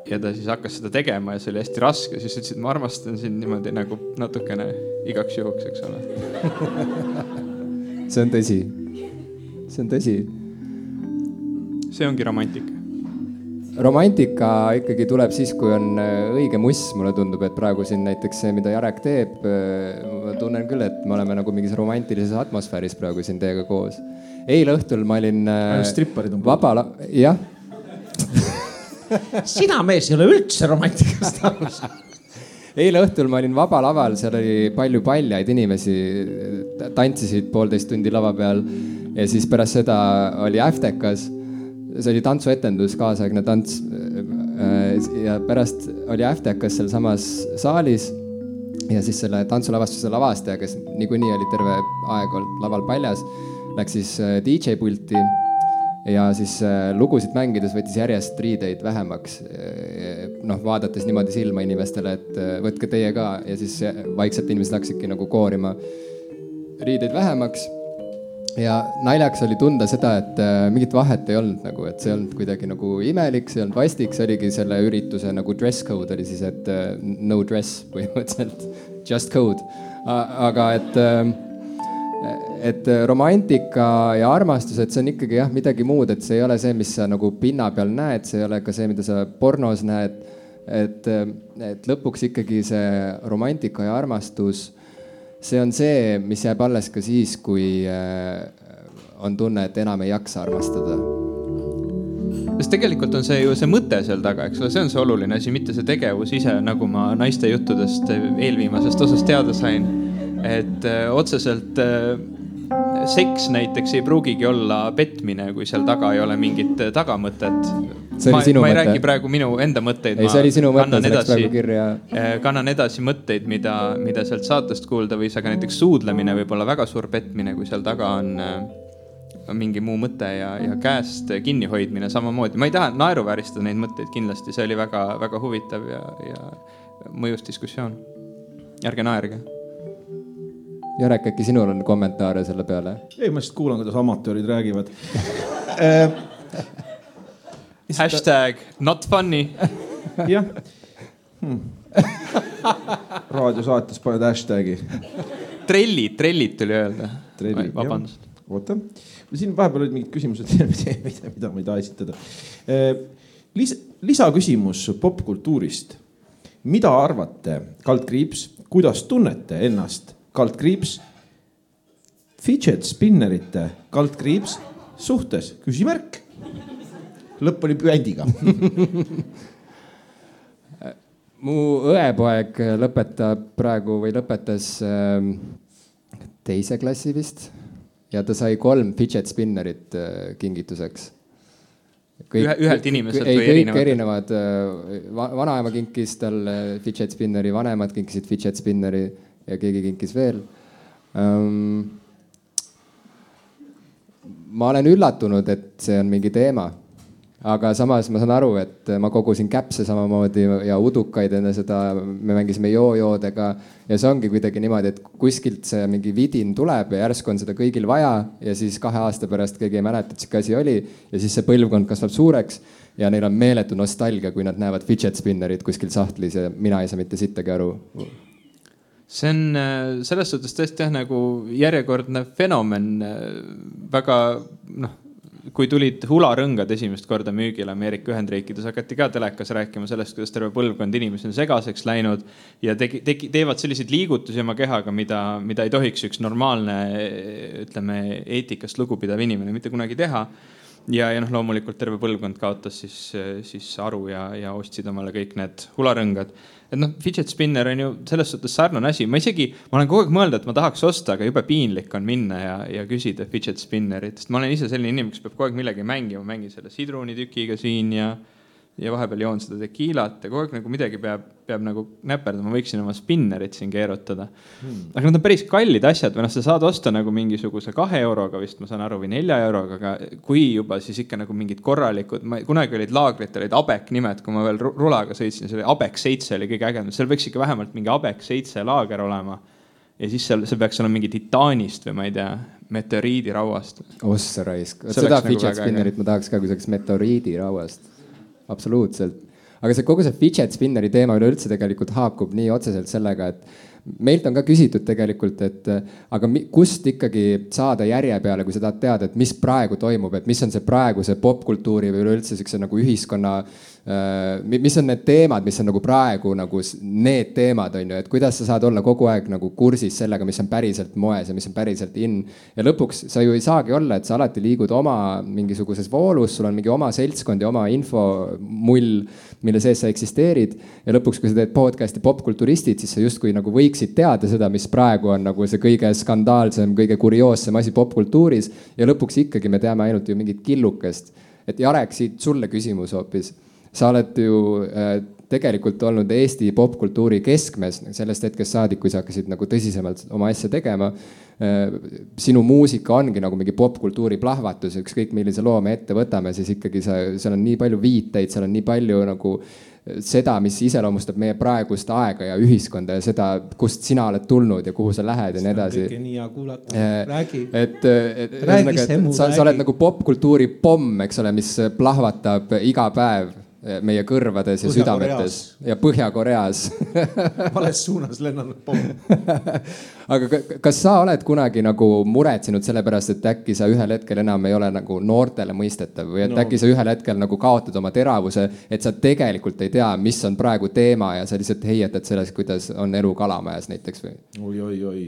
ja ta siis hakkas seda tegema ja see oli hästi raske, siis ütlesid, ma armastan sind niimoodi nagu natukene igaks juhuks, eks ole see on tõsi. see on tõsi. see ongi romantika romantika ikkagi tuleb siis, kui on äh, õige muss, mulle tundub, et praegu siin näiteks see, mida Jarek teeb, äh, ma tunnen küll, et me oleme nagu mingis romantilises atmosfääris praegu siin teiega koos. eile õhtul ma olin. Äh, stripparid on. vaba, jah sina mees ei ole üldse romantikast aru saanud eile õhtul ma olin Vaba Laval, seal oli palju paljaid inimesi, tantsisid poolteist tundi lava peal ja siis pärast seda oli Äftekas see oli tantsuetendus, kaasaegne tants. ja pärast oli Äftekas sealsamas saalis ja siis selle tantsulavastuse lavastaja, kes niikuinii oli terve aeg olnud laval paljas, läks siis äh, DJ pulti ja siis äh, lugusid mängides võttis järjest riideid vähemaks. Äh, noh, vaadates niimoodi silma inimestele, et võtke teie ka ja siis vaikselt inimesed hakkasidki nagu koorima riideid vähemaks ja naljakas oli tunda seda, et äh, mingit vahet ei olnud nagu, et see ei olnud kuidagi nagu imelik, see ei olnud vastik, see oligi selle ürituse nagu dress code oli siis, et äh, no dress põhimõtteliselt, just code. aga et äh,, et romantika ja armastus, et see on ikkagi jah, midagi muud, et see ei ole see, mis sa nagu pinna peal näed, see ei ole ka see, mida sa pornos näed et, et lõpuks ikkagi see romantika ja armastus, see on see, mis jääb alles ka siis, kui äh, on tunne, et enam ei jaksa armastada sest tegelikult on see ju see mõte seal taga, eks ole, see on see oluline asi, mitte see tegevus ise, nagu ma naiste juttudest eelviimasest osast teada sain. et öö, äh, otseselt öö, äh, seks näiteks ei pruugigi olla petmine, kui seal taga ei ole mingit tagamõtet. Ma, ma ei räägi praegu minu enda mõtteid. ei, see oli sinu mõte, see läks praegu kirja. kannan edasi mõtteid, mida, mida sealt saatest kuulda võis, aga näiteks suudlemine võib olla väga suur petmine, kui seal taga on mingi muu mõte ja, ja käest kinnihoidmine samamoodi. ma ei taha naeruvääristada neid mõtteid kindlasti, see oli väga-väga huvitav ja, ja mõjus diskussioon. ärge naerge. Jarek, äkki sinul on kommentaare selle peale? ei, ma lihtsalt kuulan, kuidas amatöörid räägivad Hashtag not funny. jah hmm. raadiosaates paned hashtag'i. trellid, trellid tuli öelda. vabandust. oota siin vahepeal olid mingid küsimused, mida, mida ma ei taha esitada. Lis-, lisaküsimus popkultuurist. mida arvate, kaldkriips, kuidas tunnete ennast, kaldkriips, fidget spinnerite, kaldkriips suhtes, küsimärk. Lõpp oli püändiga mu õepoeg lõpetab praegu või lõpetas ähm, teise klassi vist ja ta sai kolm fidget spinnerit äh, kingituseks. Ühe, ühelt inimeselt ei, või erinevad? erinevad, äh, vanaema kinkis talle fidget spinneri, vanemad kinkisid fidget spinneri ja keegi kinkis veel um,. ma olen üllatunud, et see on mingi teema aga samas ma saan aru, et ma kogusin käpse samamoodi ja udukaid enne seda, me mängisime joo-joodega ja see ongi kuidagi niimoodi, et kuskilt see mingi vidin tuleb ja järsku on seda kõigil vaja ja siis kahe aasta pärast keegi ei mäleta, et sihuke asi oli ja siis see põlvkond kasvab suureks ja neil on meeletu nostalgia, kui nad näevad fidget spinnerit kuskil sahtlis ja mina ei saa mitte sittagi aru. See on äh, selles suhtes tõesti jah, nagu järjekordne fenomen, äh, väga noh kui tulid hularõngad esimest korda müügile Ameerika Ühendriikides, hakati ka telekas rääkima sellest, kuidas terve põlvkond inimesi on segaseks läinud ja tegi, tegi, teevad selliseid liigutusi oma kehaga, mida, mida ei tohiks üks normaalne, ütleme, eetikast lugupidav inimene mitte kunagi teha ja, ja noh, loomulikult terve põlvkond kaotas siis, siis aru ja, ja ostsid omale kõik need hularõngad. Et noh, fidget spinner on ju selles suhtes sarnane asi, ma isegi, ma olen kogu aeg mõelnud, et ma tahaks osta, aga jube piinlik on minna ja, ja küsida fidget spinnerit, sest ma olen ise selline inimene, kes peab kogu aeg millegagi mängima, mängin selle sidrunitükiga siin ja ja vahepeal joon seda tekiilat ja kogu aeg nagu midagi peab, peab nagu näperdama, võiksin oma spinnerit siin keerutada. Hmm.. aga need on päris kallid asjad või noh, sa saad osta nagu mingisuguse kahe euroga vist, ma saan aru, või nelja euroga, aga kui juba, siis ikka nagu mingid korralikud, ma kunagi olid laagritel olid Abek nimed, kui ma veel rulaga sõitsin, see oli Abek seitse oli kõige ägedam, seal võiks ikka vähemalt mingi Abek seitse laager olema. ja siis seal, see peaks olema mingi titaanist või ma ei tea, meteoriidirauast. ossa raisk, seda nagu fidget spinnerit ma tahaks ka, kui see oleks meteoriidirauast absoluutselt. aga see kogu see fidget spinneri teema üleüldse tegelikult haakub nii otseselt sellega, et meilt on ka küsitud tegelikult, et aga kust ikkagi saada järje peale, kui sa tahad teada, et mis praegu toimub, et mis on see praeguse popkultuuri või üleüldse siukse nagu ühiskonna äh, mis on need teemad, mis on nagu praegu nagu need teemad on ju, et kuidas sa saad olla kogu aeg nagu kursis sellega, mis on päriselt moes ja mis on päriselt in. ja lõpuks sa ju ei saagi olla, et sa alati liigud oma mingisuguses voolus, sul on mingi oma seltskond ja oma infomull, mille sees sa eksisteerid. ja lõpuks, kui sa teed podcast'i popkulturistid, siis sa justkui nagu võiksid teada seda, mis praegu on nagu see kõige skandaalsem, kõige kurioossem asi popkultuuris. ja lõpuks ikkagi me teame ainult ju mingit killukest. et Jarek, siit sulle küsimus hoopis sa oled ju äh, tegelikult olnud Eesti popkultuuri keskmes sellest hetkest saadik, kui sa hakkasid nagu tõsisemalt oma asja tegema. Sinu muusika ongi nagu mingi popkultuuri plahvatus, ükskõik millise loo me ette võtame, siis ikkagi sa, seal on nii palju viiteid, seal on nii palju nagu seda, mis iseloomustab meie praegust aega ja ühiskonda ja seda, kust sina oled tulnud ja kuhu sa lähed ja nii edasi. nii hea kuulata, äh, räägi. et, et ühesõnaga, sa, sa oled nagu popkultuuri pomm, eks ole, mis plahvatab iga päev meie kõrvades ja südametes ja Põhja-Koreas vales suunas lennanud pomm aga kas sa oled kunagi nagu muretsenud selle pärast, et äkki sa ühel hetkel enam ei ole nagu noortele mõistetav või et no. äkki sa ühel hetkel nagu kaotad oma teravuse, et sa tegelikult ei tea, mis on praegu teema ja sa lihtsalt heietad sellest, kuidas on elu Kalamajas näiteks või oi,? oi-oi-oi,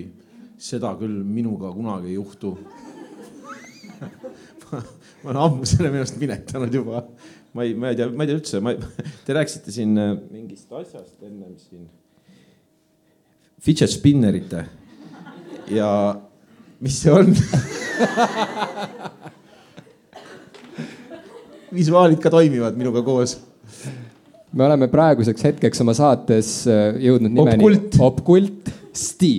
seda küll minuga kunagi ei juhtu ma olen ammu selle minu arust minetanud juba. Ma ei, ma ei tea, ma ei tea üldse, ma, te rääkisite siin äh, mingist asjast ennem siin. Fidget spinnerite ja mis see on visuaalid ka toimivad minuga koos. me oleme praeguseks hetkeks oma saates äh, jõudnud nimeni. Opkult. Opkult Sti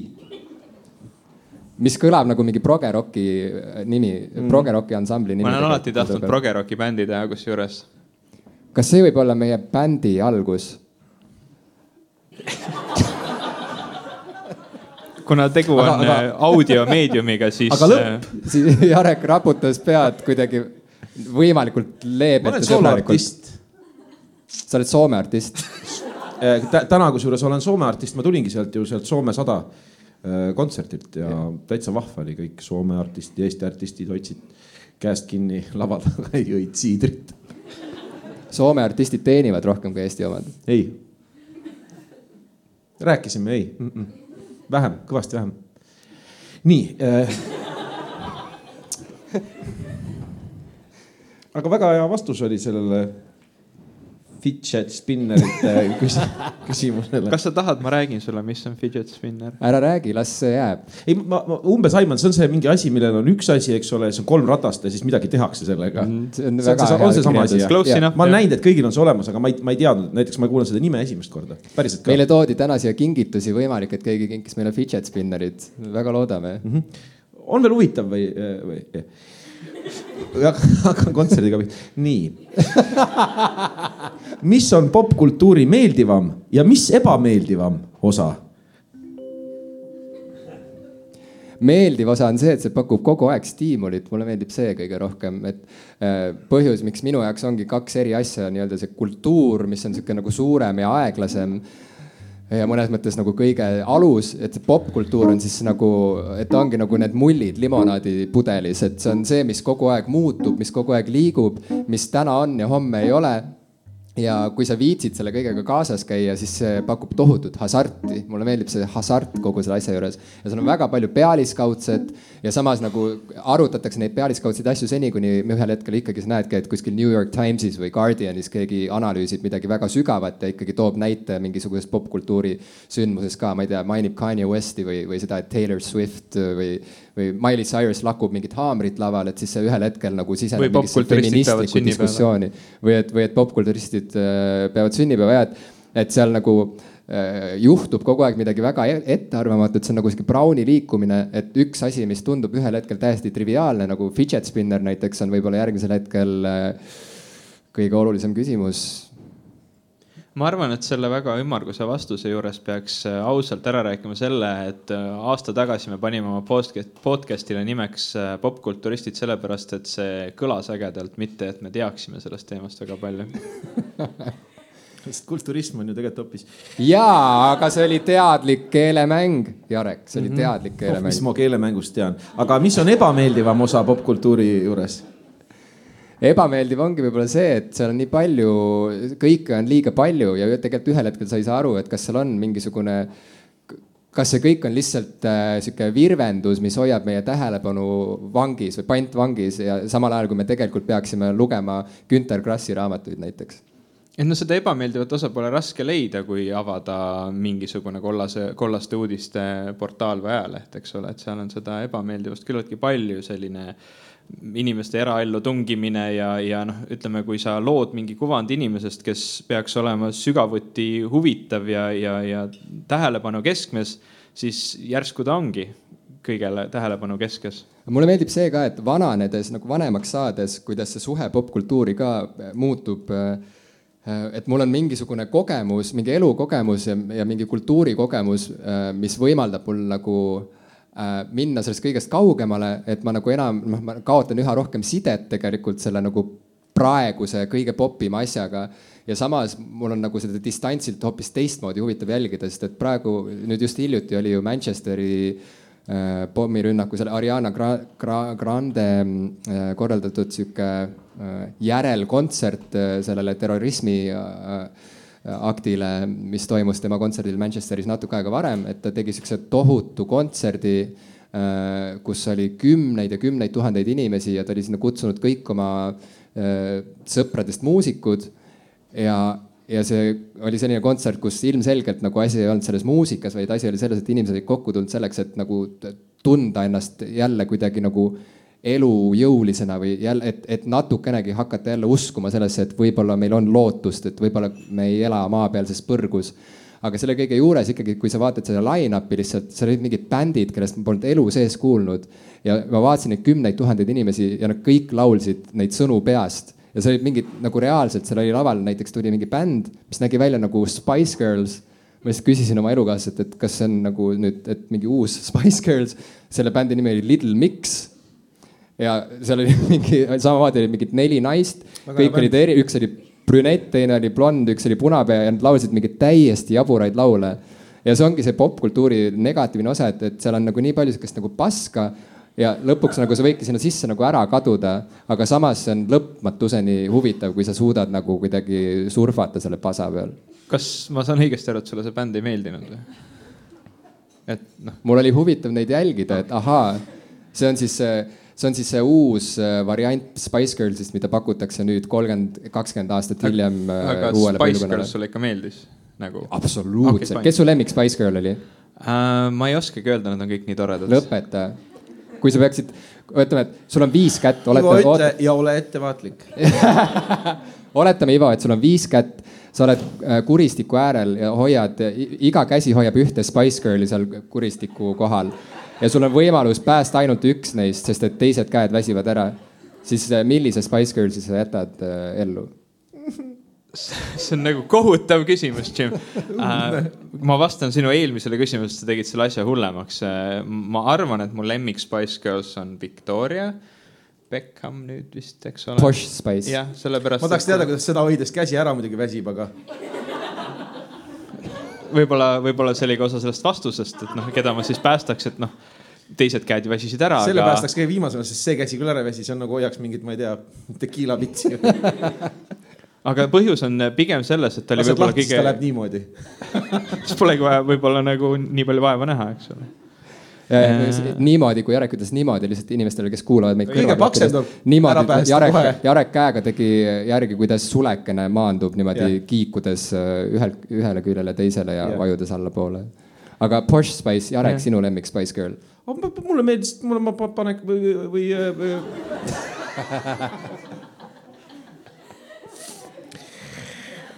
mis kõlab nagu mingi progeroki äh, nimi mm., progeroki ansambli nimi. ma olen alati tahtnud progeroki bändi teha kusjuures. Kas see võib olla meie bändi algus kuna tegu aga, on aga... Äh, audiomeediumiga, siis. aga lõpp. Äh, siis Jarek raputas pead kuidagi võimalikult leebelt. ma olen soome artist. sa oled Soome artist täna kusjuures olen Soome artist, ma tulingi sealt ju sealt Soome sada Äh, kontserdilt ja, ja täitsa vahva oli, kõik Soome artistid, Eesti artistid hoidsid käest kinni lava taga ja jõid siidrit. Soome artistid teenivad rohkem kui Eesti omad? ei. rääkisime, ei mm, -mm. vähem, kõvasti vähem. nii äh.... aga väga hea vastus oli sellele fidget spinnerite küsimusele. kas sa tahad, ma räägin sulle, mis on fidget spinner? ära räägi, las see jääb. ei, ma, ma umbes aiman, see on see mingi asi, millel on üks asi, eks ole, see on kolm ratast ja siis midagi tehakse sellega mm,. see on, see, see, on see sama asi? ma olen näinud, et kõigil on see olemas, aga ma ei, ma ei teadnud, näiteks ma kuulen seda nime esimest korda, päriselt ka. meile toodi täna siia kingitusi, võimalik, et keegi kinkis meile fidget spinnerid, väga loodame mm. -hmm. on veel huvitav või, või? hakkan kontserdiga pihta, nii mis on popkultuuri meeldivam ja mis ebameeldivam osa? meeldiv osa on see, et see pakub kogu aeg stiimulit, mulle meeldib see kõige rohkem, et äh, põhjus, miks minu jaoks ongi kaks eri asja, nii-öelda see kultuur, mis on sihuke nagu suurem ja aeglasem ja mõnes mõttes nagu kõige alus, et see popkultuur on siis nagu, et ta ongi nagu need mullid limonaadipudelis, et see on see, mis kogu aeg muutub, mis kogu aeg liigub, mis täna on ja homme ei ole ja kui sa viitsid selle kõigega kaasas käia, siis see pakub tohutut hasarti, mulle meeldib see hasart kogu selle asja juures. Ja seal on väga palju pealiskaudset ja samas nagu arutatakse neid pealiskaudseid asju seni, kuni ühel hetkel ikkagi sa näedki, et kuskil New York Timesis või Guardianis keegi analüüsib midagi väga sügavat ja ikkagi toob näite mingisugusest popkultuuri sündmusest ka, ma ei tea, mainib Kanye Westi või, või seda, et Taylor Swift või või Miley Cyrus lakub mingit haamrit laval, et siis see ühel hetkel nagu siseneb mingisse feministlikku diskussiooni. Või et, või et popkulturistid äh, peavad sünnipäeva ja et, et seal nagu äh, juhtub kogu aeg midagi väga e-, ettearvamatut, see on nagu sihuke Browni liikumine, et üks asi, mis tundub ühel hetkel täiesti triviaalne nagu fidget spinner näiteks on võib-olla järgmisel hetkel äh, kõige olulisem küsimus ma arvan, et selle väga ümmarguse vastuse juures peaks äh, ausalt ära rääkima selle, et äh, aasta tagasi me panime oma podcast, podcast'ile nimeks äh, popkulturistid sellepärast, et see kõlas ägedalt, mitte et me teaksime sellest teemast väga palju sest kulturism on ju tegelikult hoopis. jaa, aga see oli teadlik keelemäng, Jarek, see oli mm -hmm. teadlik keelemäng oh,. mis ma keelemängust tean, aga mis on ebameeldivam osa popkultuuri juures? Ebameeldiv ongi võib-olla see, et seal on nii palju, kõike on liiga palju ja tegelikult ühel hetkel sa ei saa aru, et kas seal on mingisugune, kas see kõik on lihtsalt äh, sihuke virvendus, mis hoiab meie tähelepanu vangis või pantvangis ja samal ajal, kui me tegelikult peaksime lugema Günter Krassi raamatuid näiteks. Et noh, seda ebameeldivat osa pole raske leida, kui avada mingisugune kollase, kollaste uudiste portaal või ajaleht, eks ole, et seal on seda ebameeldivust küllaltki palju, selline äh, inimeste eraellu tungimine ja, ja noh, ütleme, kui sa lood mingi kuvandi inimesest, kes peaks olema sügavuti huvitav ja, ja, ja tähelepanu keskmes, siis järsku ta ongi kõigele tähelepanu keskes. mulle meeldib see ka, et vananedes nagu vanemaks saades, kuidas see suhe popkultuuri ka äh, muutub. Äh, et mul on mingisugune kogemus, mingi elukogemus ja, ja mingi kultuurikogemus, äh, mis võimaldab mul nagu minna sellest kõigest kaugemale, et ma nagu enam, noh, ma kaotan üha rohkem sidet tegelikult selle nagu praeguse kõige popima asjaga. Ja samas mul on nagu seda distantsilt hoopis teistmoodi huvitav jälgida, sest et praegu nüüd just hiljuti oli ju Manchesteri äh, pommirünnaku, selle Ariana Gra Gra Grande äh, korraldatud sihuke äh, järelkontsert äh, sellele terrorismi äh, aktile, mis toimus tema kontserdil Manchesteris natuke aega varem, et ta tegi siukse tohutu kontserdi äh, kus oli kümneid ja kümneid tuhandeid inimesi ja ta oli sinna kutsunud kõik oma äh, sõpradest muusikud. Ja, ja see oli selline kontsert, kus ilmselgelt nagu asi ei olnud selles muusikas, vaid asi oli selles, et inimesed olid kokku tulnud selleks, et nagu tunda ennast jälle kuidagi nagu elujõulisena või jälle, et, et natukenegi hakata jälle uskuma sellesse, et võib-olla meil on lootust, et võib-olla me ei ela maapealses põrgus aga selle kõige juures ikkagi, kui sa vaatad seda line-up'i lihtsalt, seal olid mingid bändid, kellest ma polnud elu sees kuulnud. ja ma vaatasin neid kümneid tuhandeid inimesi ja nad kõik laulsid neid sõnu peast ja see olid mingid nagu reaalselt, seal oli laval näiteks tuli mingi bänd, mis nägi välja nagu Spice Girls. ma lihtsalt küsisin oma elukaaslaselt, et kas see on nagu nüüd, et mingi uus Spice Girls. selle bändi nimi oli Little Mix. Ja seal oli mingi, samamoodi oli mingid neli naist, kõik olid eri, üks oli brünett, teine oli blond, üks oli punapea ja nad laulsid mingeid täiesti jaburaid laule. ja see ongi see popkultuuri negatiivne osa, et, et seal on nagu nii palju sihukest nagu paska ja lõpuks nagu sa võidki sinna sisse nagu ära kaduda, aga samas see on lõpmatuseni huvitav, kui sa suudad nagu kuidagi surfata selle pasa peal. kas ma saan õigesti aru, et sulle see bänd ei meeldinud või? et noh. mul oli huvitav neid jälgida, et ahaa, see on siis see see on siis see uus äh, variant Spice Girlsist, mida pakutakse nüüd kolmkümmend, kakskümmend aastat hiljem. Äh, aga Spice Girls sulle ikka meeldis nagu? absoluutselt okay,, kes su lemmik Spice Girl oli uh,? ma ei oskagi öelda, nad on kõik nii toredad. lõpeta kui sa peaksid, ütleme, et sul on viis kätt. Ivo, ütle ja ole ettevaatlik oletame, Ivo, et sul on viis kätt, sa oled kuristiku äärel ja hoiad, iga käsi hoiab ühte Spice Girli seal kuristiku kohal. Ja sul on võimalus päästa ainult üks neist, sest et teised käed väsivad ära. siis äh, millise Spice Girl'i sa jätad äh, ellu? see on nagu kohutav küsimus, Jim äh,. ma vastan sinu eelmisele küsimusele, sa tegid selle asja hullemaks. Ma arvan, et mu lemmik Spice Girls on Victoria. Beckham nüüd vist, eks ole. Posh Spice. jah, sellepärast. ma tahaks teada, kuidas seda hoides käsi ära muidugi väsib, aga. Võib-olla, võib-olla see oli ka osa sellest vastusest, et noh, keda ma siis päästaks, et noh teised käed väsisid ära. selle aga... päästaks kõige viimasena, sest see käsi küll ära ei väsi, see on nagu hoiaks mingit, ma ei tea, tekiila pitsi aga põhjus on pigem selles, et ta oli võib-olla kõige. läheb niimoodi siis polegi vaja võib-olla nagu nii palju vaeva näha, eks ole. Niimoodi, kui Jarek ütles niimoodi lihtsalt inimestele, kes kuulavad meid. kõige paksendab. niimoodi, Jarek, Jarek käega tegi järgi, kuidas sulekene maandub niimoodi ja. kiikudes äh, ühelt, ühele küljele teisele ja, ja. vajudes allapoole. aga Posh Spice, Jarek, sinu lemmik Spice Girl? mulle meeldis, mulle ma panen või, või, või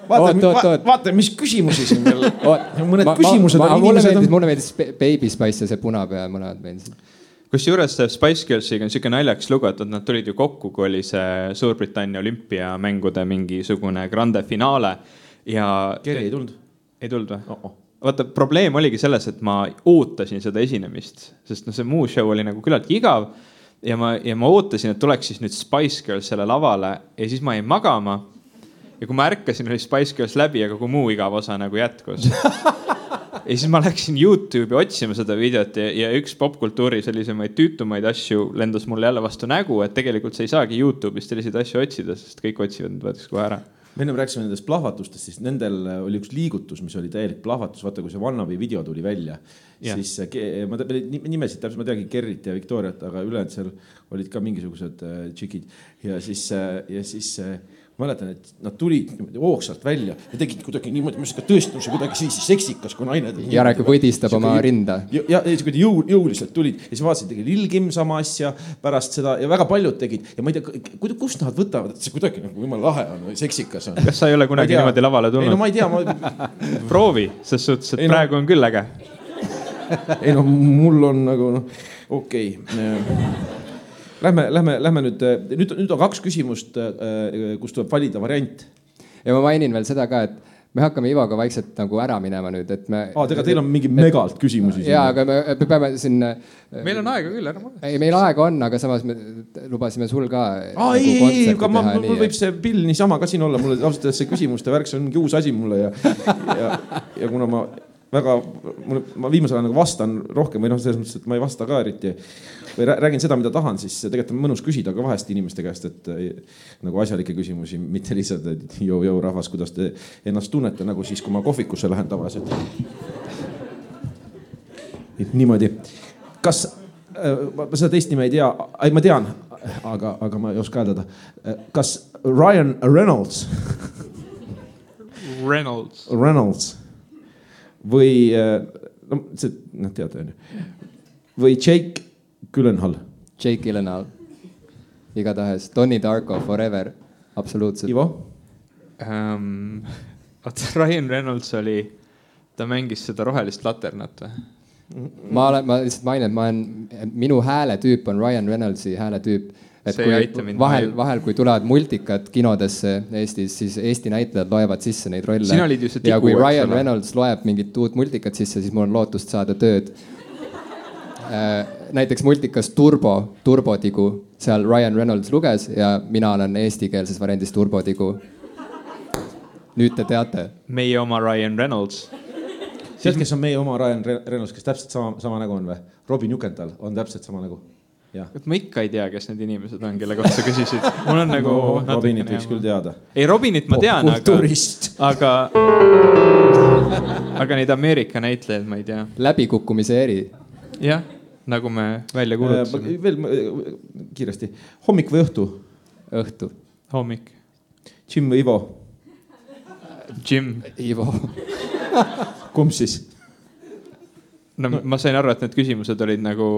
vaata, vaata, mis küsimusi siin veel mõned ma, küsimused. mulle meeldis, mulle meeldis Baby Spice ja see punapea, mõlemad meeldisid kusjuures Spice Girlsiga on siuke naljakas lugu, et nad tulid ju kokku, kui oli see Suurbritannia olümpiamängude mingisugune grande finaale ja. Kerri ei tulnud? ei tulnud või oh? -oh vaata, probleem oligi selles, et ma ootasin seda esinemist, sest noh, see muu show oli nagu küllaltki igav. ja ma, ja ma ootasin, et tuleks siis nüüd Spice Girls selle lavale ja siis ma jäin magama ja kui ma ärkasin, oli Spice Girls läbi, aga kui muu igav osa nagu jätkus. Ja siis ma läksin Youtube'i otsima seda videot ja, ja üks popkultuuri sellisemaid tüütumaid asju lendas mulle jälle vastu nägu, et tegelikult sa ei saagi Youtube'ist selliseid asju otsida, sest kõik otsivad need võetakse kohe ära. Me ennem rääkisime nendest plahvatustest, siis nendel oli üks liigutus, mis oli täielik plahvatus, vaata kui see Wannabe video tuli välja yeah., siis ma nimesid täpselt, ma teangi Gerrit ja Victoriat, aga ülejäänud seal olid ka mingisugused äh, tšikid. Ja siis ja siis mäletan, et nad tulid niimoodi hoogsalt välja ja tegid kuidagi niimoodi, ma ütlesin, et tõesti, see kuidagi siis seksikas, kui naine. Jarek võdistab oma rinda. ja, ja niisugune jõu, jõuliselt tulid ja siis vaatasin, tegi Lil Kim sama asja pärast seda ja väga paljud tegid ja ma ei tea, kust nad võtavad, et see kuidagi nagu jumala lahe on või seksikas on. kas sa ei ole kunagi ei niimoodi lavale tulnud? ei no ma ei tea ma... proovi, ses suhtes, et ei, praegu no... on küll äge. ei no mul on nagu noh, okei okay Lähme, lähme, lähme nüüd, nüüd, nüüd on kaks küsimust, äh, kus tuleb valida variant. ja ma mainin veel seda ka, et me hakkame Ivoga vaikselt nagu ära minema nüüd, et me. aa, ega teil on mingi megalt küsimusi. ja, aga me, me peame siin. meil on aega küll, ära mure. ei, meil aega on, aga samas me lubasime sul ka. aa nagu ei, ei, ei, aga ma, mul võib see pill niisama ka siin olla, mulle ausalt öeldes see küsimuste värk, see on mingi uus asi mulle ja, ja, ja kuna ma väga, ma viimasel ajal nagu vastan rohkem või noh, selles mõttes, et ma ei vasta ka eriti või räägin seda, mida tahan, siis tegelikult on mõnus küsida ka vahest inimeste käest, et nagu asjalikke küsimusi, mitte lihtsalt, et jõu-jõu rahvas, kuidas te ennast tunnete, nagu siis, kui ma kohvikusse lähen tavaliselt. niimoodi, kas äh, ma seda teist nime ei tea, ei, ma tean, aga, aga ma ei oska hääldada. kas Ryan Reynolds Reynolds. Reynolds või äh, no see, noh, teate onju. või Jake Gyllenhaal. Jake Gyllenhaal, igatahes Donnie Darko Forever, absoluutselt. Ivo um,? oota, Ryan Reynolds oli, ta mängis seda rohelist laternat või? ma olen, ma lihtsalt mainin, et ma olen, minu hääletüüp on Ryan Reynoldsi hääletüüp et see kui vahel, vahel, kui tulevad multikad kinodesse Eestis, siis Eesti näitlejad loevad sisse neid rolle. sina olid ju see tigu. ja kui Ryan Reynolds loeb mingit uut multikat sisse, siis mul on lootust saada tööd. Äh, näiteks multikas Turbo, Turbotigu, seal Ryan Reynolds luges ja mina olen eestikeelses variandis Turbotigu. nüüd te teate. meie oma Ryan Reynolds tead, kes on meie oma Ryan Reynolds, kes täpselt sama, sama nägu on või? Robin Jukental on täpselt sama nägu et ma ikka ei tea, kes need inimesed on, kelle kohta sa küsisid. mul on nagu no,. Robinit võiks küll teada. ei, Robinit ma tean, aga, aga, aga neid Ameerika näitlejaid ma ei tea. läbikukkumise eri. jah, nagu me välja kuulutasime äh,. veel äh, kiiresti, hommik või õhtu? õhtu. hommik. Jim või Ivo? Jim. Ivo kumb siis? no ma sain aru, et need küsimused olid nagu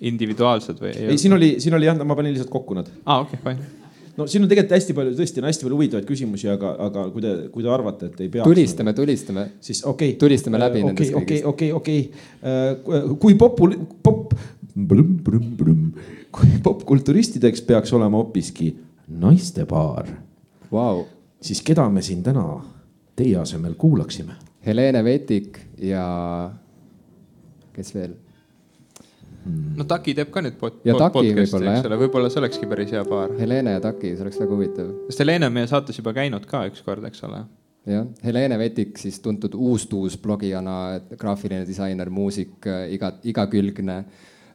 individuaalsed või? ei, siin oli, siin oli jah, ma panin lihtsalt kokku nad. aa ah,, okei okay,, fine. no siin on tegelikult hästi palju, tõesti on hästi palju huvitavaid küsimusi, aga, aga kui te, kui te arvate, et ei peaks. tulistame, tulistame. siis okei okay.. tulistame läbi okay, nendest kõigist. okei, okei, okei, okei. kui popul-, pop, kui popkulturistideks peaks olema hoopiski naistepaar wow., siis keda me siin täna teie asemel kuulaksime? Helene Vetik ja kes veel? Hmm. no Taki teeb ka nüüd pod ja Taki võib-olla jah. võib-olla see olekski päris hea paar. Helene ja Taki, see oleks väga huvitav. sest Helene on meie saates juba käinud ka ükskord, eks ole. jah, Helene Vetik siis tuntud uustuus blogijana, graafiline disainer, muusik, iga, igakülgne,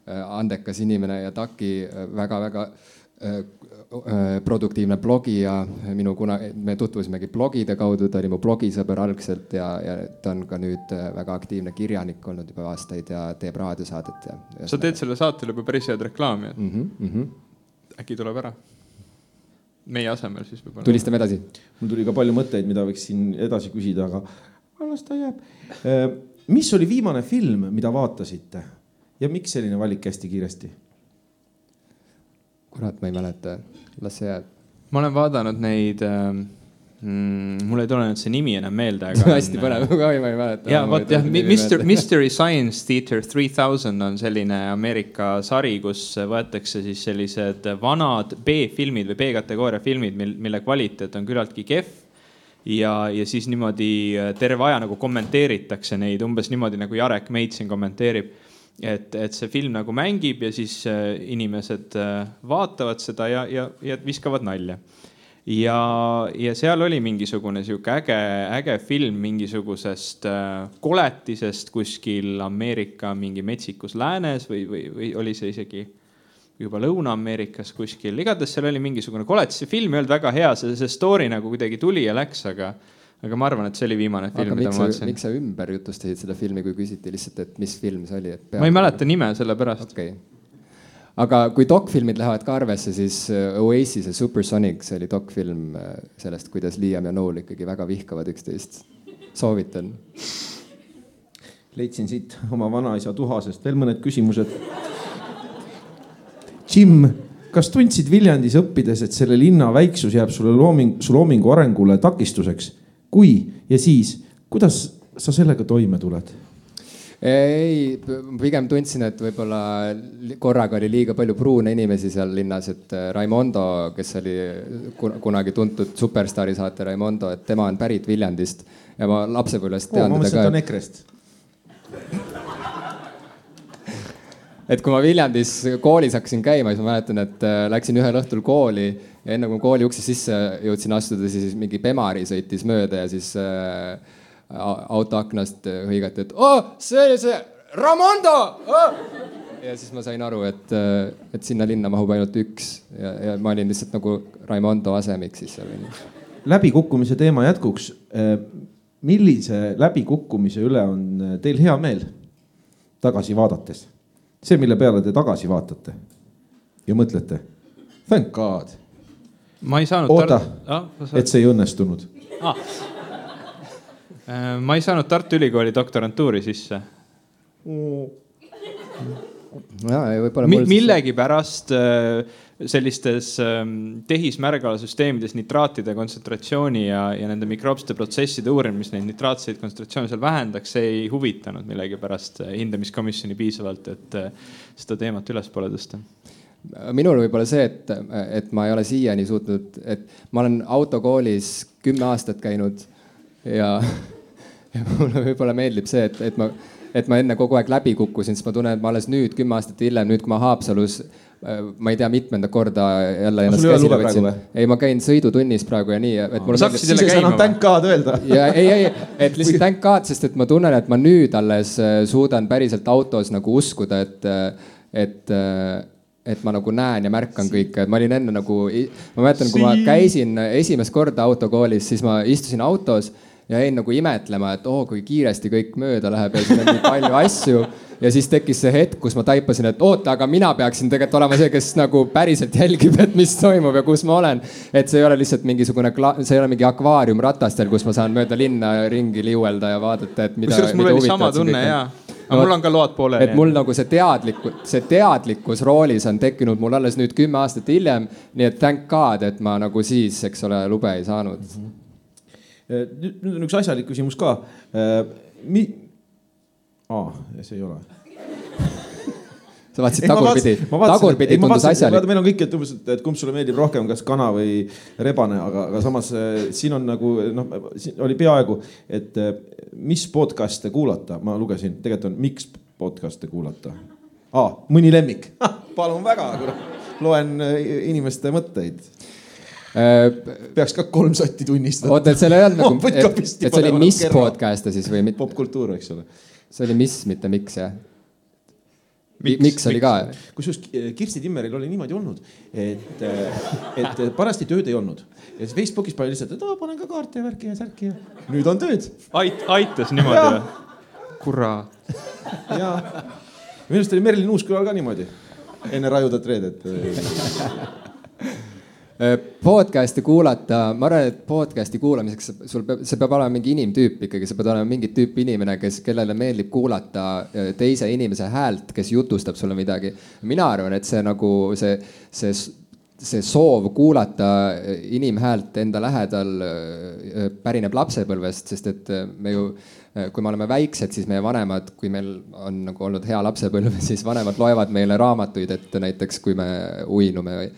äh, andekas inimene ja Taki väga-väga äh, Äh, produktiivne blogija, minu kuna, me tutvusimegi blogide kaudu, ta oli mu blogisõber algselt ja, ja ta on ka nüüd äh, väga aktiivne kirjanik olnud juba aastaid ja teeb raadiosaadet ja. sa teed sellele saatele juba päris head reklaami, et mm -hmm, mm -hmm. äkki tuleb ära? meie asemel siis võib-olla. tulistame edasi. mul tuli ka palju mõtteid, mida võiks siin edasi küsida, aga las ta jääb. Äh, mis oli viimane film, mida vaatasite ja miks selline valik hästi kiiresti? Kurat, ma ei mäleta, las see jääb. ma olen vaadanud neid äh, mm,, mul ei tule nüüd see nimi enam meelde, aga hästi põnev, ma ei mäleta. ja vot jah, Mister, Mystery Science Theater three thousand on selline Ameerika sari, kus võetakse siis sellised vanad B-filmid või B-kategooria filmid, mil, mille kvaliteet on küllaltki kehv. Ja, ja siis niimoodi terve aja nagu kommenteeritakse neid umbes niimoodi nagu Jarek Meit siin kommenteerib et, et see film nagu mängib ja siis äh, inimesed äh, vaatavad seda ja, ja, ja viskavad nalja. ja, ja seal oli mingisugune sihuke äge, äge film mingisugusest äh, koletisest kuskil Ameerika mingi metsikus läänes või, või, või oli see isegi juba Lõuna-Ameerikas kuskil, igatahes seal oli mingisugune koletis, see film ei olnud väga hea, see, see story nagu kuidagi tuli ja läks, aga aga ma arvan, et see oli viimane film, mida ma vaatasin. miks sa ümber jutustasid seda filmi, kui küsiti lihtsalt, et mis film see oli, et. ma ei mäleta nime sellepärast. okei okay. aga kui dokfilmid lähevad ka arvesse, siis äh, Oasis'e Supersonic, see oli dokfilm äh, sellest, kuidas Liam ja Noel ikkagi väga vihkavad üksteist. soovitan. leidsin siit oma vanaisa tuhasest veel mõned küsimused. Jim kas tundsid Viljandis õppides, et selle linna väiksus jääb sulle looming, su loomingu arengule takistuseks? Kui ja siis, kuidas sa sellega toime tuled? ei, pigem tundsin, et võib-olla korraga oli liiga palju pruune inimesi seal linnas, et äh, Raimondo, kes oli kunagi tuntud Superstaari saate Raimondo, et tema on pärit Viljandist ja ma lapsepõlvest tean oh, teda ka. ta on EKRE-st. et kui ma Viljandis koolis hakkasin käima, siis ma mäletan, et äh, läksin ühel õhtul kooli ja enne kui kooli ukse sisse jõudsin astuda, siis mingi Bemari sõitis mööda ja siis äh, autoaknast hõigati, et oh, see oli see Ramondo oh! ja siis ma sain aru, et, et sinna linna mahub ainult üks ja, ja ma olin lihtsalt nagu Raimondo asemiks siis seal. läbikukkumise teema jätkuks. millise läbikukkumise üle on teil hea meel tagasi vaadates? see, mille peale te tagasi vaatate ja mõtlete, thank god. Ma ei saanud. oota ah,, et see ei õnnestunud ah Äh, ma ei saanud Tartu Ülikooli doktorantuuri sisse ja, võib-olla Mi. millegipärast äh, sellistes ähm, tehismärgalasüsteemides nitraatide kontsentratsiooni ja, ja nende mikroobsete protsesside uurimine, mis neid nitraatseid kontsentratsioone seal vähendaks, see ei huvitanud millegipärast äh, hindamiskomisjoni piisavalt, et seda teemat ülespoole tõsta minul võib-olla see, et, et ma ei ole siiani suutnud, et ma olen autokoolis kümme aastat käinud ja ja mulle võib-olla meeldib see, et, et ma, et ma enne kogu aeg läbi kukkusin, sest ma tunnen, et ma alles nüüd, kümme aastat hiljem, nüüd kui ma Haapsalus äh, ma ei tea, mitmendat korda jälle ennast käsile võtsin. ei, ma käin sõidutunnis praegu ja nii, et mulle. saaks siis ei saanud thank god öelda. ja ei, ei, et lihtsalt thank god, sest et ma tunnen, et ma nüüd alles äh, suudan päriselt autos nagu uskuda, et, äh, et et ma nagu näen ja märkan kõike, et ma olin enne nagu, ma mäletan, kui ma käisin esimest korda autokoolis, siis ma istusin autos ja jäin nagu imetlema, et oo oh,, kui kiiresti kõik mööda läheb ja siin on nii palju asju. ja siis tekkis see hetk, kus ma taipasin, et oota, aga mina peaksin tegelikult olema see, kes nagu päriselt jälgib, et mis toimub ja kus ma olen. et see ei ole lihtsalt mingisugune, see ei ole mingi akvaarium ratastel, kus ma saan mööda linna ringi liuelda ja vaadata, et mida. kusjuures mul oli sama tunne ja aga mul on ka load pooleli. et mul nagu see teadlikkus, see teadlikkus roolis on tekkinud mul alles nüüd kümme aastat hiljem. nii et thank god, et ma nagu siis, eks ole, lube ei saanud mm. -hmm nüüd on üks asjalik küsimus ka. Äh, mi-, aa, see ei ole sa vaatasid tagurpidi, tagurpidi tundus asjalik. meil on kõik, et umbes, et kumb sulle meeldib rohkem, kas kana või rebane, aga, aga samas äh, siin on nagu noh, siin oli peaaegu, et mis podcast'e kuulata, ma lugesin, tegelikult on, miks podcast'e kuulata ah,. mõni lemmik palun väga, loen inimeste mõtteid Äh, peaks ka kolm sotti tunnistada. oota, et seal ei olnud nagu, et, et see oli mis podcast'e siis või mitte? popkultuur, eks ole. see oli mis, mitte miks jah? Miks, miks oli ka? kusjuures Kirsti Timmeril oli niimoodi olnud, et, et parajasti tööd ei olnud ja siis Facebookis pani lihtsalt, et panen ka kaarte ja värki ja särki ja nüüd on tööd. ait-, aitas niimoodi või? kurat. ja minu arust oli Merilin Uuskülal ka niimoodi enne Rajudat reedet Äh, podcast'i kuulata, ma arvan, et podcast'i kuulamiseks sul peab, see peab olema mingi inimtüüp ikkagi, sa pead olema mingit tüüpi inimene, kes, kellele meeldib kuulata äh, teise inimese häält, kes jutustab sulle midagi. mina arvan, et see nagu see, see, see soov kuulata äh, inimhäält enda lähedal pärineb lapsepõlvest, sest et me ju kui me oleme väiksed, siis meie vanemad, kui meil on nagu olnud hea lapsepõlv, siis vanemad loevad meile raamatuid ette näiteks, kui me uinume või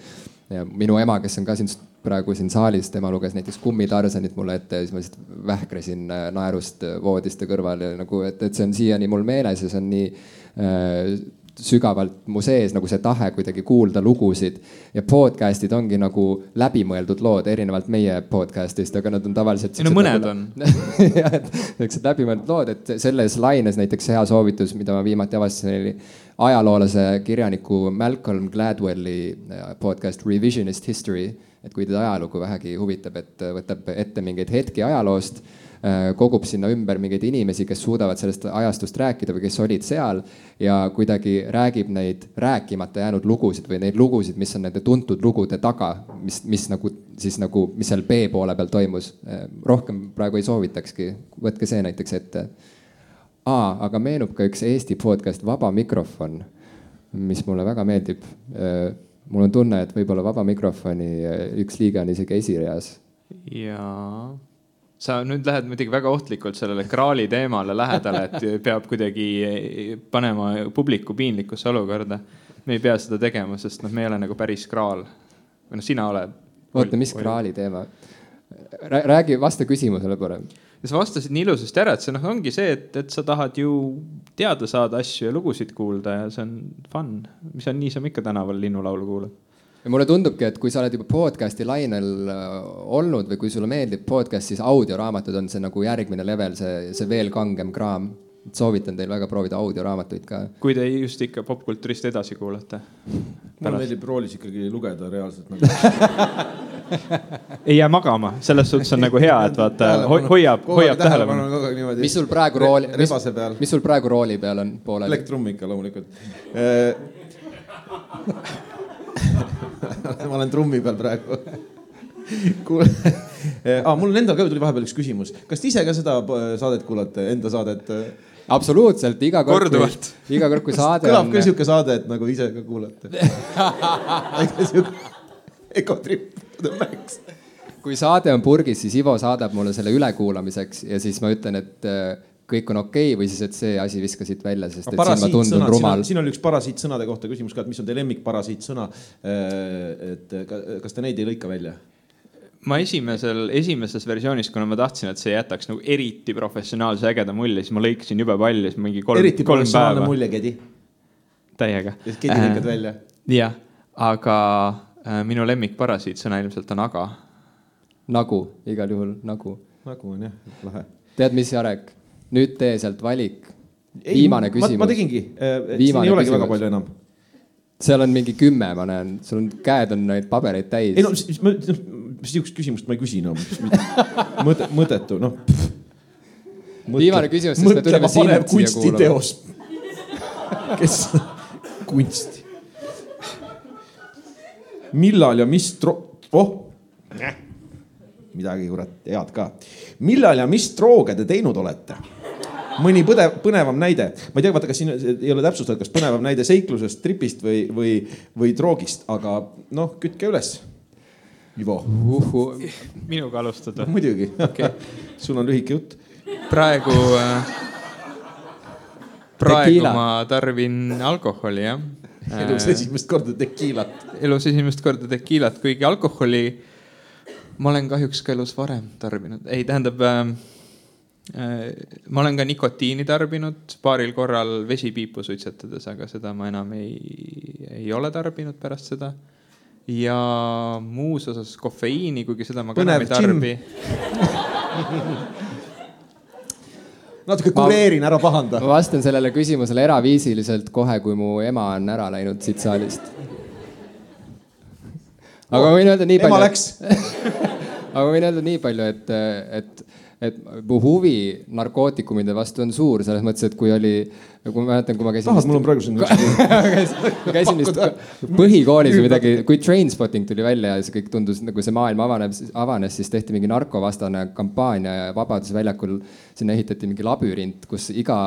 ja minu ema, kes on ka siin praegu siin saalis, tema luges näiteks Kummitarsanit mulle ette ja siis ma lihtsalt vähkresin äh, naerust äh, voodiste kõrval ja nagu, et, et see on siiani mul meeles ja see on nii äh, sügavalt mu sees nagu see tahe kuidagi kuulda lugusid. ja podcast'id ongi nagu läbimõeldud lood, erinevalt meie podcast'ist, aga nad on tavaliselt. no mõned nagu, on jah, et siuksed läbimõeldud lood, et selles laines näiteks hea soovitus, mida ma viimati avastasin, oli ajaloolase kirjaniku Malcolm Gladwelli äh, podcast Revisionist History. et kui teid ajalugu vähegi huvitab, et võtab ette mingeid hetki ajaloost Äh, kogub sinna ümber mingeid inimesi, kes suudavad sellest ajastust rääkida või kes olid seal ja kuidagi räägib neid rääkimata jäänud lugusid või neid lugusid, mis on nende tuntud lugude taga, mis, mis nagu siis nagu, mis seal B poole peal toimus. Äh, rohkem praegu ei soovitakski, võtke see näiteks ette. Aa, aga meenub ka üks Eesti podcast Vaba Mikrofon, mis mulle väga meeldib. Äh, mul on tunne, et võib-olla Vaba Mikrofoni üks liige on isegi esireas. jaa sa nüüd lähed muidugi väga ohtlikult sellele kraali teemale lähedale, et peab kuidagi panema publiku piinlikusse olukorda. me ei pea seda tegema, sest noh, me ei ole nagu päris kraal. või noh, sina oled. oota, mis kraali teema? räägi, vasta küsimusele parem. Ja sa vastasid nii ilusasti ära, et see noh, ongi see, et, et sa tahad ju teada saada asju ja lugusid kuulda ja see on fun, mis on niisama ikka tänaval linnulaulu kuulad ja mulle tundubki, et kui sa oled juba podcast'i lainel äh, olnud või kui sulle meeldib podcast, siis audioraamatud on see nagu järgmine level, see, see veel kangem kraam. soovitan teil väga proovida audioraamatuid ka. kui te just ikka popkultuurist edasi kuulate. mulle meeldib roolis ikkagi lugeda reaalselt nagu. ei jää magama, selles suhtes on nagu hea, et vaata hoiab, hoiab tähelepanu. mis sul praegu rooli, mis, mis sul praegu rooli peal on pooleli? elekktrumm ikka loomulikult. Äh, ma olen trummi peal praegu. Kuule ah,, mul endal ka tuli vahepeal üks küsimus, kas te ise ka seda saadet kuulate, enda saadet? absoluutselt, iga kord, kui, iga kord, kui saade kõlab on. kõlab ka sihuke saade, et nagu ise ka kuulate? Egotrip to the max. kui saade on purgis, siis Ivo saadab mulle selle ülekuulamiseks ja siis ma ütlen, et kõik on okei okay, või siis, et see asi viska siit välja, sest et siin ma tundun rumal. siin oli üks parasiitsõnade kohta küsimus ka, et mis on teie lemmikparasiitsõna. Äh, et kas te neid ei lõika välja? ma esimesel, esimeses versioonis, kuna ma tahtsin, et see jätaks nagu eriti professionaalse ägeda mulje, siis ma lõikasin jube palju, siis mingi kolm, kolm päeva. mulje, Kedi. täiega. Kedi lõikad äh, välja. jah, aga äh, minu lemmikparasiitsõna ilmselt on aga. nagu, igal juhul nagu. nagu on jah, lahe. tead, mis, Jarek? nüüd tee sealt valik. viimane küsimus. ma tegingi, äh, siin ei olegi väga palju enam. seal on mingi kümme, ma näen, sul on käed on neid pabereid täis. ei no siis ma, sihukest küsimust ma ei küsi no mõte, mõttetu, noh. viimane küsimus, sest me tuleme Siimert siia kuulama. kes, kunsti. Millal ja mis tro-, oh midagi kurat head ka. millal ja mis drooge te teinud olete? mõni põdev, põnevam näide, ma ei tea, vaata, kas siin ei ole täpsustatud, kas põnevam näide seiklusest, tripist või, või, või droogist, aga noh, kütke üles. Ivo uh,. minuga alustada no,? muidugi okay. sul on lühike jutt. praegu äh,, praegu Tequila. ma tarbin alkoholi jah. Elus esimest korda tekiilat. elus esimest korda tekiilat, kuigi alkoholi ma olen kahjuks ka elus varem tarbinud, ei tähendab äh, äh, ma olen ka nikotiini tarbinud paaril korral vesipiipu suitsetades, aga seda ma enam ei, ei ole tarbinud pärast seda. ja muus osas kofeiini, kuigi seda ma ka enam ei tarbi natuke kureerin, ära pahanda. ma vastan sellele küsimusele eraviisiliselt kohe, kui mu ema on ära läinud siit saalist aga ma võin öelda nii palju. ema läks aga ma võin öelda nii palju, et, et, et mu huvi narkootikumide vastu on suur selles mõttes, et kui oli, kui ma mäletan, kui ma käisin. tahad, mul on praegu siin üks käisin vist põhikoolis või midagi, kui Trainspotting tuli välja ja see kõik tundus nagu see maailm avaneb, avanes, siis tehti mingi narkovastane kampaania ja Vabaduse väljakul sinna ehitati mingi labürint, kus iga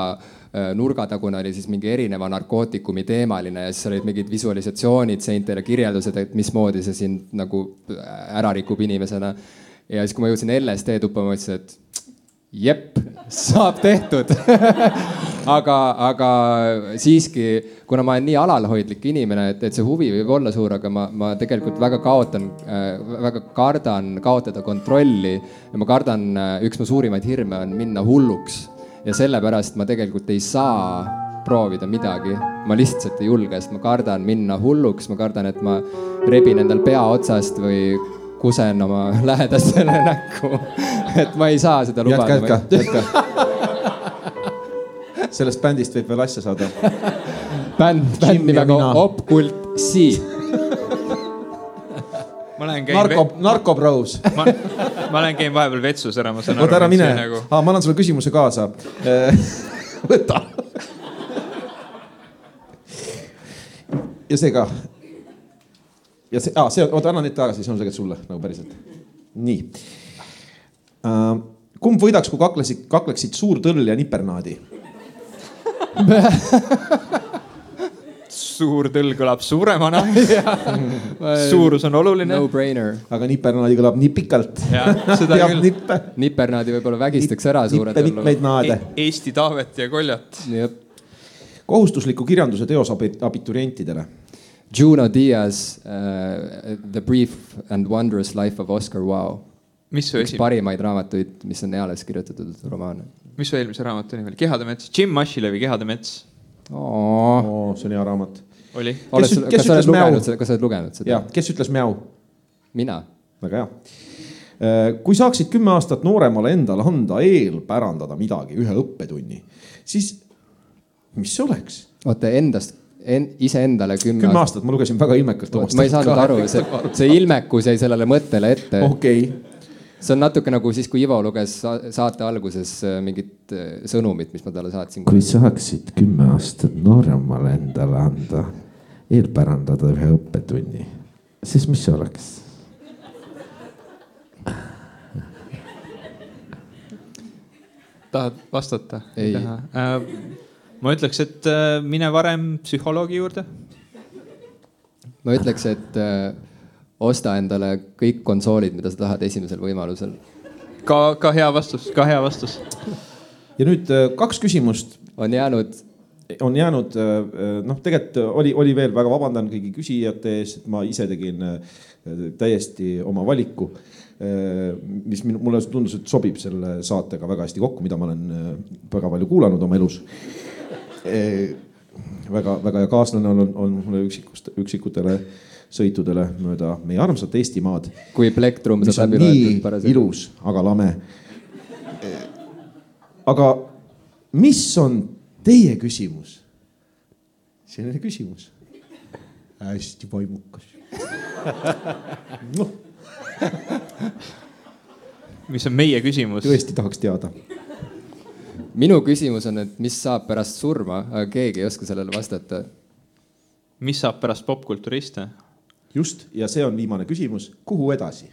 Äh, nurgatagune oli siis mingi erineva narkootikumi teemaline ja siis olid mingid visualisatsioonid seintel ja kirjeldused, et mismoodi see sind nagu ära rikub inimesena. Ja siis, kui ma jõudsin LSD tuppa, ma mõtlesin, et jep, saab tehtud. Aga, aga siiski, kuna ma olen nii alalhoidlik inimene, et, et see huvi võib olla suur, aga ma, ma tegelikult väga kaotan äh,, väga kardan kaotada kontrolli. Ja ma kardan äh,, üks mu suurimaid hirme on minna hulluks. Ja sellepärast ma tegelikult ei saa proovida midagi. ma lihtsalt ei julge, sest ma kardan minna hulluks, ma kardan, et ma rebin endal pea otsast või kusen oma lähedastele näkku. et ma ei saa seda lubada. jätka, jätka, jätka. sellest bändist võib veel asja saada. bänd, bänd nimega Opkult Si ma lähen käin. narko, narkobros ma, ma lähen käin vahepeal vetsus ära, ma saan aru. oota ära mine nagu..., ma annan sulle küsimuse kaasa võta. ja see ka. Ja see ah,, see, oota anna need tagasi, see on tegelikult sulle nagu päriselt. nii uh,. kumb võidaks, kui kaklesid, kakleksid suur tõll ja nipernaadi suur tõll kõlab suuremana suurus on oluline. no-brainer. aga nipernaadi kõlab nii pikalt. teab nippe. nipernaadi võib-olla vägistaks ära suure tõllu. mitmeid naade e. Eesti Taavet ja Koljat. kohustusliku kirjanduse teos abiturientidele. Juno Diaz uh,, The Brief and Wondrous Life of Oscar Wilde. mis su esimene? parimaid raamatuid, mis on eales kirjutatud romaan. mis su eelmise raamatu nimi oli? Kehade mets, Jim Ashilevi Kehade mets oh,. see on hea raamat. oli. kas sa oled lugenud seda, kas sa oled lugenud seda? kes ütles Mäu? mina. väga hea. Äh, kui saaksid kümme aastat nooremale endale anda eelpärandada midagi, ühe õppetunni, siis mis see oleks? oota, endast en,, iseendale kümme, kümme aastat. ma lugesin väga ilmekalt. ma ei saanud aru, see, see ilmekus jäi sellele mõttele ette. okei okay see on natuke nagu siis, kui Ivo luges saate alguses äh, mingit äh, sõnumit, mis ma talle saatsin. kui saaksid kümme aastat nooremale endale anda, eelpärandada ühe õppetunni, siis mis see oleks? tahad vastata? ei. Äh, ma ütleks, et mine varem psühholoogi juurde. ma ütleks, et osta endale kõik konsoolid, mida sa tahad esimesel võimalusel. ka, ka hea vastus, ka hea vastus. ja nüüd äh, kaks küsimust. on jäänud. on jäänud, äh, noh, tegelikult oli, oli veel, väga vabandan kõigi küsijate ees, et ma ise tegin äh, täiesti oma valiku mis mulle tundus, et sobib selle saatega väga hästi kokku, mida ma olen väga palju kuulanud oma elus väga-väga hea kaaslane on, on mulle üksikust, üksikutele sõitudele mööda meie armsat Eestimaad. kui plektrum saab läbi loetud parasjagu. ilus, aga lame. aga mis on teie küsimus? selline küsimus. hästi vaimukas no. mis on meie küsimus? tõesti tahaks teada minu küsimus on, et mis saab pärast surma, aga keegi ei oska sellele vastata. mis saab pärast popkulturiste? just, ja see on viimane küsimus, kuhu edasi?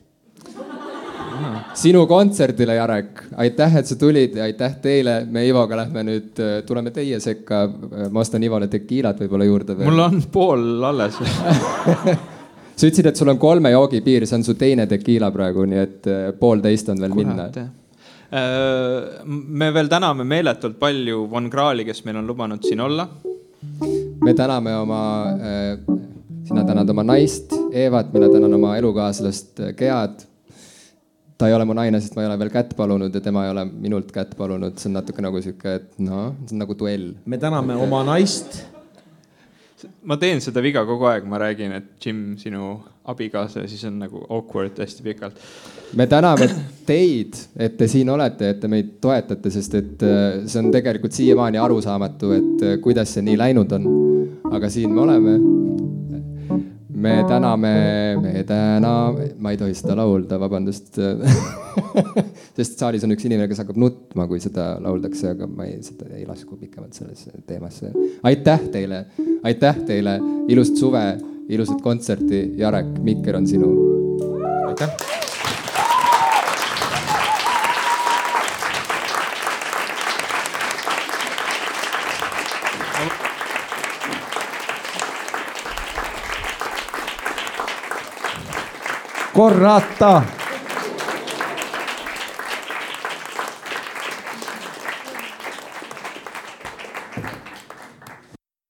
sinu kontserdile, Jarek, aitäh, et sa tulid ja aitäh teile. me Ivoga lähme nüüd, äh, tuleme teie sekka. ma ostan Ivole tekiilat võib-olla juurde veel. mul on pool alles sa ütlesid, et sul on kolme joogi piir, see on su teine tekiila praegu, nii et äh, poolteist on veel Kurat, minna. Äh, me veel täname meeletult palju Von Krahli, kes meil on lubanud siin olla. me täname oma sina tänad oma naist Eevat, mina tänan oma elukaaslast Gead. ta ei ole mu naine, sest ma ei ole veel kätt palunud ja tema ei ole minult kätt palunud, see on natuke nagu sihuke, et noh, see on nagu duell. me täname oma naist. ma teen seda viga kogu aeg, ma räägin, et Jim, sinu abikaasa ja siis on nagu awkward hästi pikalt. me täname teid, et te siin olete, et te meid toetate, sest et äh, see on tegelikult siiamaani arusaamatu, et äh, kuidas see nii läinud on. aga siin me oleme me täname, me täname, ma ei tohi seda laulda, vabandust sest saalis on üks inimene, kes hakkab nutma, kui seda lauldakse, aga ma ei, seda ei lasku pikemalt sellesse teemasse. aitäh teile, aitäh teile, ilusat suve, ilusat kontserti, Jarek, mikker on sinu. aitäh Corrata.